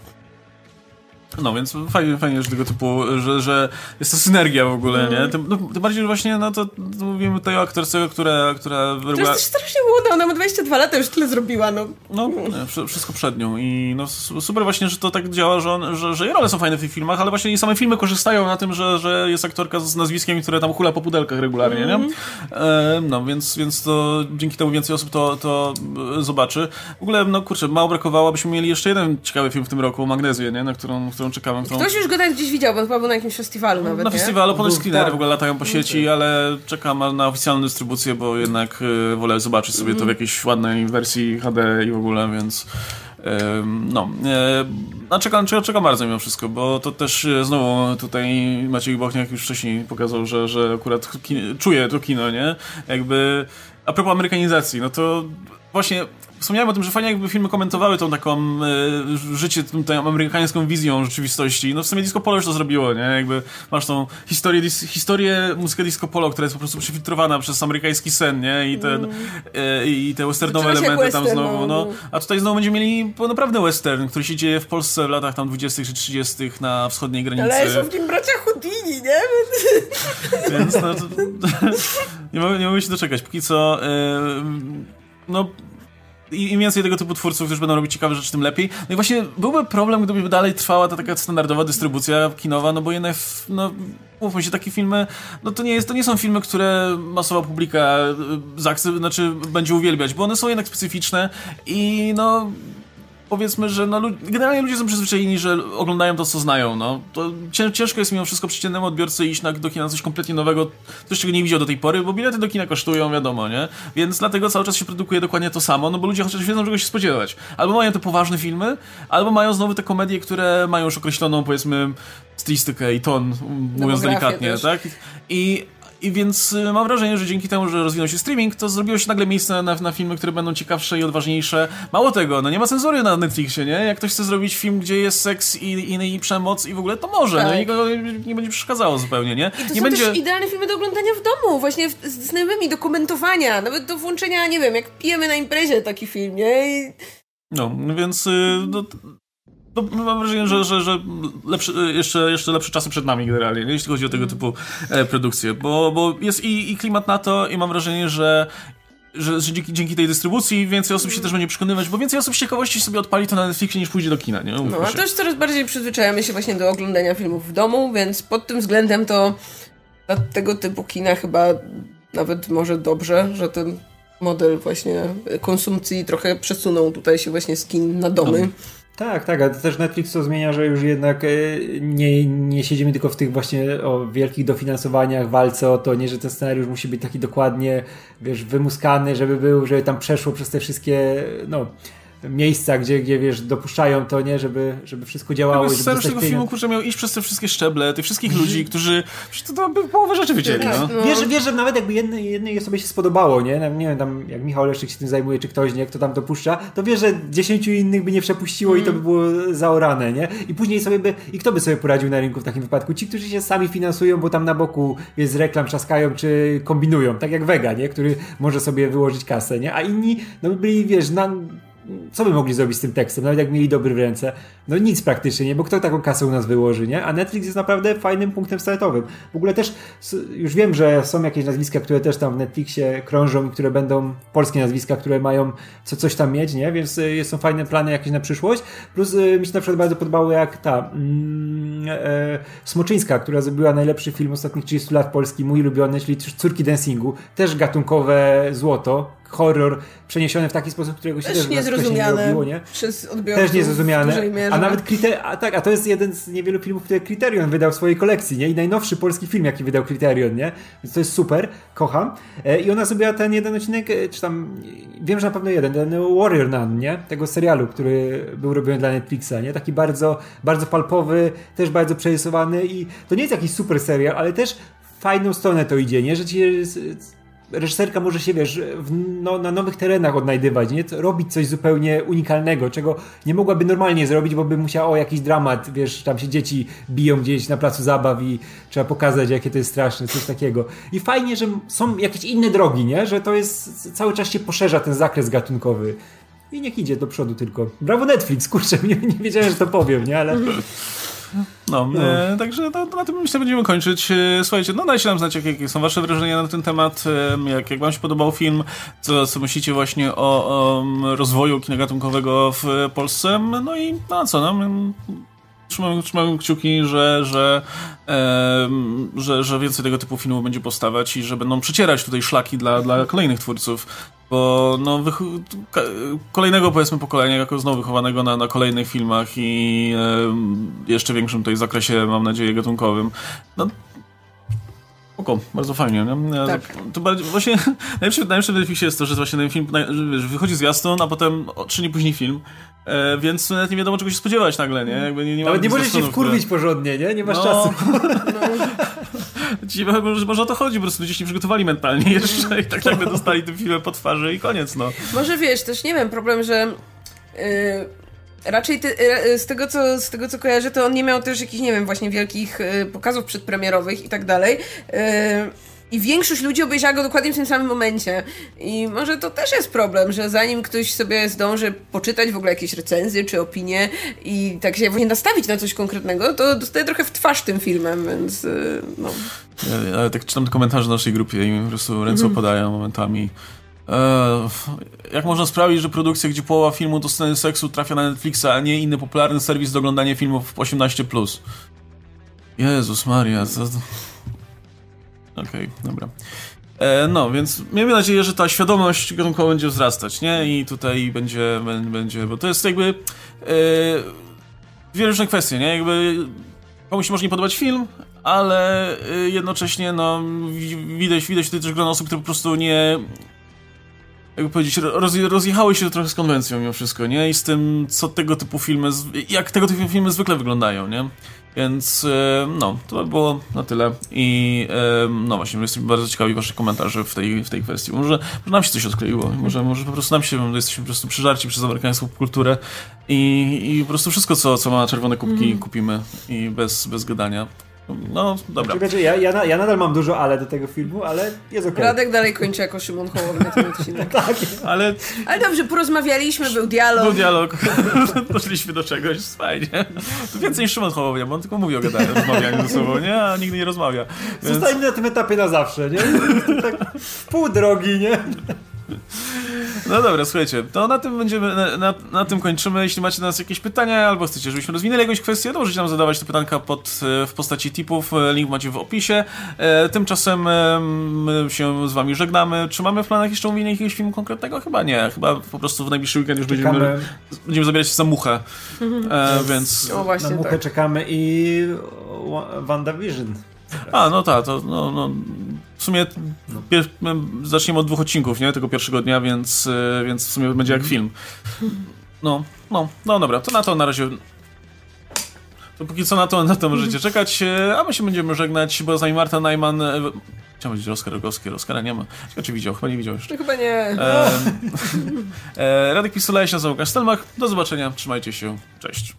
No więc fajnie, fajnie że tego typu, że, że jest to synergia w ogóle, mm. nie? Tym, no, tym bardziej, że właśnie, no to, to mówimy tutaj o aktorce, która... która to jest też strasznie młoda, ona ma 22 lata, już tyle zrobiła, no. No, nie, wszystko przed nią i no super właśnie, że to tak działa, że, on, że, że jej role są fajne w tych filmach, ale właśnie i same filmy korzystają na tym, że, że jest aktorka z nazwiskiem, które tam hula po pudelkach regularnie, mm. nie? E, no, więc, więc to dzięki temu więcej osób to, to e, zobaczy. W ogóle, no kurczę, mało brakowało, abyśmy mieli jeszcze jeden ciekawy film w tym roku, Magnezję, nie? Na którą, którą Którą... Ktoś już go tak gdzieś widział, bo chyba był na jakimś festiwalu nawet, Na nie? festiwalu, ponoć screenery tak. w ogóle latają po sieci, ale czekam na oficjalną dystrybucję, bo jednak y, wolę zobaczyć sobie mm. to w jakiejś ładnej wersji HD i w ogóle, więc... No, a czekam, czekam bardzo mimo wszystko, bo to też e, znowu tutaj Maciej Bochniak już wcześniej pokazał, że, że akurat czuje to kino, nie? Jakby a propos amerykanizacji, no to właśnie wspomniałem o tym, że fajnie jakby filmy komentowały tą taką e, życie, tą, tą amerykańską wizją rzeczywistości. No w sumie Disco Polo już to zrobiło, nie? Jakby masz tą historię, dis, historię muzykę Disco Polo, która jest po prostu przefiltrowana przez amerykański sen, nie? I, ten, mm. e, i te westernowe elementy western, tam znowu, no. A tutaj znowu będziemy mieli naprawdę western, który się dzieje w Polsce w latach tam 20 czy 30 na wschodniej granicy. Ale są w nim bracia Houdini, nie? Więc no, to, [laughs] nie, mogę, nie mogę się doczekać. Póki co, e, no im więcej tego typu twórców, którzy będą robić ciekawe rzeczy, tym lepiej. No i właśnie byłby problem, gdyby dalej trwała ta taka standardowa dystrybucja kinowa, no bo jednak, no, mówmy się, takie filmy, no to nie, jest, to nie są filmy, które masowa publika y, znaczy będzie uwielbiać, bo one są jednak specyficzne i no powiedzmy, że no, generalnie ludzie są przyzwyczajeni, że oglądają to, co znają. No. To ciężko jest mimo wszystko przeciętnemu odbiorcy iść na, do kina coś kompletnie nowego, coś, czego nie widział do tej pory, bo bilety do kina kosztują, wiadomo, nie? Więc dlatego cały czas się produkuje dokładnie to samo, no bo ludzie chociaż wiedzą, czego się spodziewać. Albo mają te poważne filmy, albo mają znowu te komedie, które mają już określoną, powiedzmy, stylistykę i ton, mówiąc delikatnie, też. tak? I i więc y, mam wrażenie, że dzięki temu, że rozwinął się streaming, to zrobiło się nagle miejsce na, na filmy, które będą ciekawsze i odważniejsze. Mało tego, no nie ma cenzury na Netflixie, nie? Jak ktoś chce zrobić film, gdzie jest seks i, i, i przemoc i w ogóle, to może, no tak. no i go nie będzie przeszkadzało zupełnie, nie? I to nie będzie... też idealne filmy do oglądania w domu, właśnie z znajomymi, do komentowania, nawet do włączenia, nie wiem, jak pijemy na imprezie taki film, nie? I... No, więc y, no, no, mam wrażenie, że, że, że lepszy, jeszcze, jeszcze lepsze czasy przed nami generalnie, jeśli chodzi o tego typu e, produkcje, bo, bo jest i, i klimat na to i mam wrażenie, że że, że dzięki, dzięki, tej dystrybucji więcej osób się też będzie przekonywać, bo więcej osób z ciekawości sobie odpali to na Netflixie niż pójdzie do kina, nie? no, a też coraz bardziej przyzwyczajamy się właśnie do oglądania filmów w domu, więc pod tym względem to dla tego typu kina chyba nawet może dobrze, że ten model właśnie konsumpcji trochę przesunął tutaj się właśnie z kin na domy. Tak, tak, ale to też Netflix to zmienia, że już jednak e, nie, nie siedzimy tylko w tych właśnie o wielkich dofinansowaniach, walce o to, nie, że ten scenariusz musi być taki dokładnie, wiesz, wymuskany, żeby był, żeby tam przeszło przez te wszystkie, no, miejsca, gdzie, gdzie wiesz, dopuszczają to, nie, żeby, żeby wszystko działało. Jakby scenariusz tego filmu, kurczę, miał iść przez te wszystkie szczeble, tych wszystkich mhm. ludzi, którzy to, to by połowę rzeczy wiedzieli, tak, no. no. Wiesz, wiesz, że nawet jakby jednej, jednej osobie się spodobało, nie, nie wiem, tam jak Michał Leszczyk się tym zajmuje, czy ktoś, nie, kto tam dopuszcza, to wiesz, że dziesięciu innych by nie przepuściło mm. i to by było zaorane, nie, i później sobie by, i kto by sobie poradził na rynku w takim wypadku? Ci, którzy się sami finansują, bo tam na boku jest reklam, trzaskają, czy kombinują, tak jak Vega, nie, który może sobie wyłożyć kasę, nie, a inni, no by byli, wiesz, na co by mogli zrobić z tym tekstem, nawet jak mieli dobry w ręce? No nic praktycznie, nie? Bo kto taką kasę u nas wyłoży, nie? A Netflix jest naprawdę fajnym punktem startowym. W ogóle też, już wiem, że są jakieś nazwiska, które też tam w Netflixie krążą i które będą, polskie nazwiska, które mają co, coś tam mieć, nie? Więc y, są fajne plany jakieś na przyszłość. Plus y, mi się na przykład bardzo podobało jak ta mm, e, Smoczyńska, która zrobiła najlepszy film ostatnich 30 lat polski, mój ulubiony, czyli Córki Dancingu. Też gatunkowe złoto, horror przeniesiony w taki sposób, którego się też, też niezrozumiane nie robiło, nie? przez odbiorców. Też niezrozumiane. A nawet kryter... a, tak, a to jest jeden z niewielu filmów, które Criterion wydał w swojej kolekcji, nie? I najnowszy polski film, jaki wydał Criterion, nie? Więc to jest super, kocham. E, I ona zrobiła ten jeden odcinek, e, czy tam, wiem, że na pewno jeden, ten Warrior Nun, nie? Tego serialu, który był robiony dla Netflixa, nie? Taki bardzo, bardzo palpowy, też bardzo przerysowany i to nie jest jakiś super serial, ale też fajną stronę to idzie, nie? Że ci reżyserka może się, wiesz, w, no, na nowych terenach odnajdywać, nie? Robić coś zupełnie unikalnego, czego nie mogłaby normalnie zrobić, bo by musiała o jakiś dramat, wiesz, tam się dzieci biją gdzieś na placu zabaw i trzeba pokazać, jakie to jest straszne, coś takiego. I fajnie, że są jakieś inne drogi, nie? Że to jest, cały czas się poszerza ten zakres gatunkowy. I niech idzie do przodu tylko. Brawo Netflix, kurczę, [laughs] nie, nie wiedziałem, że to powiem, nie? Ale... No, No. E, także no, na tym myślę będziemy kończyć. E, słuchajcie, no dajcie nam znać, jakie, jakie są wasze wrażenia na ten temat, e, jak, jak wam się podobał film, co, co myślicie właśnie o, o rozwoju kina gatunkowego w Polsce, no i no co, no, trzymam, trzymam kciuki, że, że, że, że więcej tego typu filmów będzie powstawać i że będą przecierać tutaj szlaki dla, dla kolejnych twórców. Bo no, kolejnego powiedzmy pokolenia, jako znowu wychowanego na, na kolejnych filmach i jeszcze większym tutaj zakresie, mam nadzieję, gatunkowym. No, Oko, bardzo fajnie. Nie? Ja- Tak. To bardziej, właśnie [laughs] najlepsze, najlepsze w Netflixie jest to, że właśnie ten film wiesz, wychodzi zwiastun, a potem trzy dni później film. E, więc nawet nie wiadomo czego się spodziewać nagle, nie? Jakby nie, nie Nawet nie możesz się wkurwić porządnie, nie? Nie masz No. czasu. [laughs] Ci, może, może o to chodzi, po prostu ludzie się nie przygotowali mentalnie [laughs] jeszcze i tak nagle dostali tym filmem po twarzy i koniec, no. Może wiesz, też nie wiem, problem, że yy, raczej ty, yy, z, tego, co, z tego co kojarzę, to on nie miał też jakichś, nie wiem, właśnie wielkich yy, pokazów przedpremierowych i tak dalej. I większość ludzi obejrzała go dokładnie w tym samym momencie. I może to też jest problem, że zanim ktoś sobie zdąży poczytać w ogóle jakieś recenzje czy opinie i tak się właśnie nastawić na coś konkretnego, to dostaje trochę w twarz tym filmem, więc no. Ja, ale tak czytam komentarze na naszej grupie i mi po prostu ręce opadają momentami. E, jak można sprawić, że produkcja, gdzie połowa filmu to sceny seksu trafia na Netflixa, a nie inny popularny serwis do oglądania filmów 18+. Jezus Maria, co... Okej, dobra. E, no, więc miejmy nadzieję, że ta świadomość gatunkowa będzie wzrastać, nie? I tutaj będzie, bę- będzie bo to jest jakby e, dwie różne kwestie, nie? Jakby komuś się może nie podobać film, ale y, jednocześnie no, wi- widać, widać tutaj też grono osób, które po prostu nie jakby powiedzieć, roz, rozjechały się trochę z konwencją mimo wszystko, nie? I z tym, co tego typu filmy, jak tego typu filmy zwykle wyglądają, nie? Więc e, no, to by było na tyle i e, no właśnie, jesteśmy bardzo ciekawi waszych komentarzy w tej, w tej kwestii. Może, może nam się coś odkleiło, może, może po prostu nam się, jesteśmy po prostu przyżarci przez amerykańską kulturę i, i po prostu wszystko, co, co ma czerwone kubki, kupimy i bez, bez gadania. No, dobra. Znaczy, ja, ja, na- ja nadal mam dużo ale do tego filmu, ale jest okej. Radek dalej kończy jako Szymon Hołownia ten odcinek. [laughs] Tak. Ale Ale dobrze, porozmawialiśmy, był dialog. był dialog, [laughs] doszliśmy do czegoś, fajnie. To więcej niż Szymon Hołownia, bo on tylko mówi o gadaniu, rozmawianiu ze sobą, nie? A nigdy nie rozmawia. Więc... Zostańmy na tym etapie na zawsze, nie? Tak w pół drogi, nie? No dobra, słuchajcie, to na tym będziemy, na, na, na tym kończymy. Jeśli macie do nas jakieś pytania, albo chcecie, żebyśmy rozwinęli jakąś kwestię, to możecie nam zadawać te pytanka pod, e, w postaci tipów. E, Link macie w opisie. E, tymczasem e, my się z wami żegnamy. Czy mamy w planach jeszcze omówienie jakiegoś filmu konkretnego? Chyba nie. Chyba po prostu w najbliższy weekend już będziemy, Czekamy będziemy zabierać się za muchę. E, [laughs] więc... O na właśnie, muchę, tak. czekamy i Wa- WandaVision. A, no tak, to no, no, w sumie pier- zaczniemy od dwóch odcinków, nie? Tego pierwszego dnia, więc, e, więc w sumie będzie jak film. No, no, no dobra, to na to na razie... To póki co na to, na to możecie czekać, e, a my się będziemy żegnać, bo z nami Marta Najman... e, Chciałem powiedzieć Oskar Rogowski, Oskara nie ma. Ciekawe, czy widział, chyba nie widział jeszcze. No chyba nie. E, [laughs] e, Radek Pisula, ja się nazywam Łukasz Stelmach. Do zobaczenia, trzymajcie się, cześć.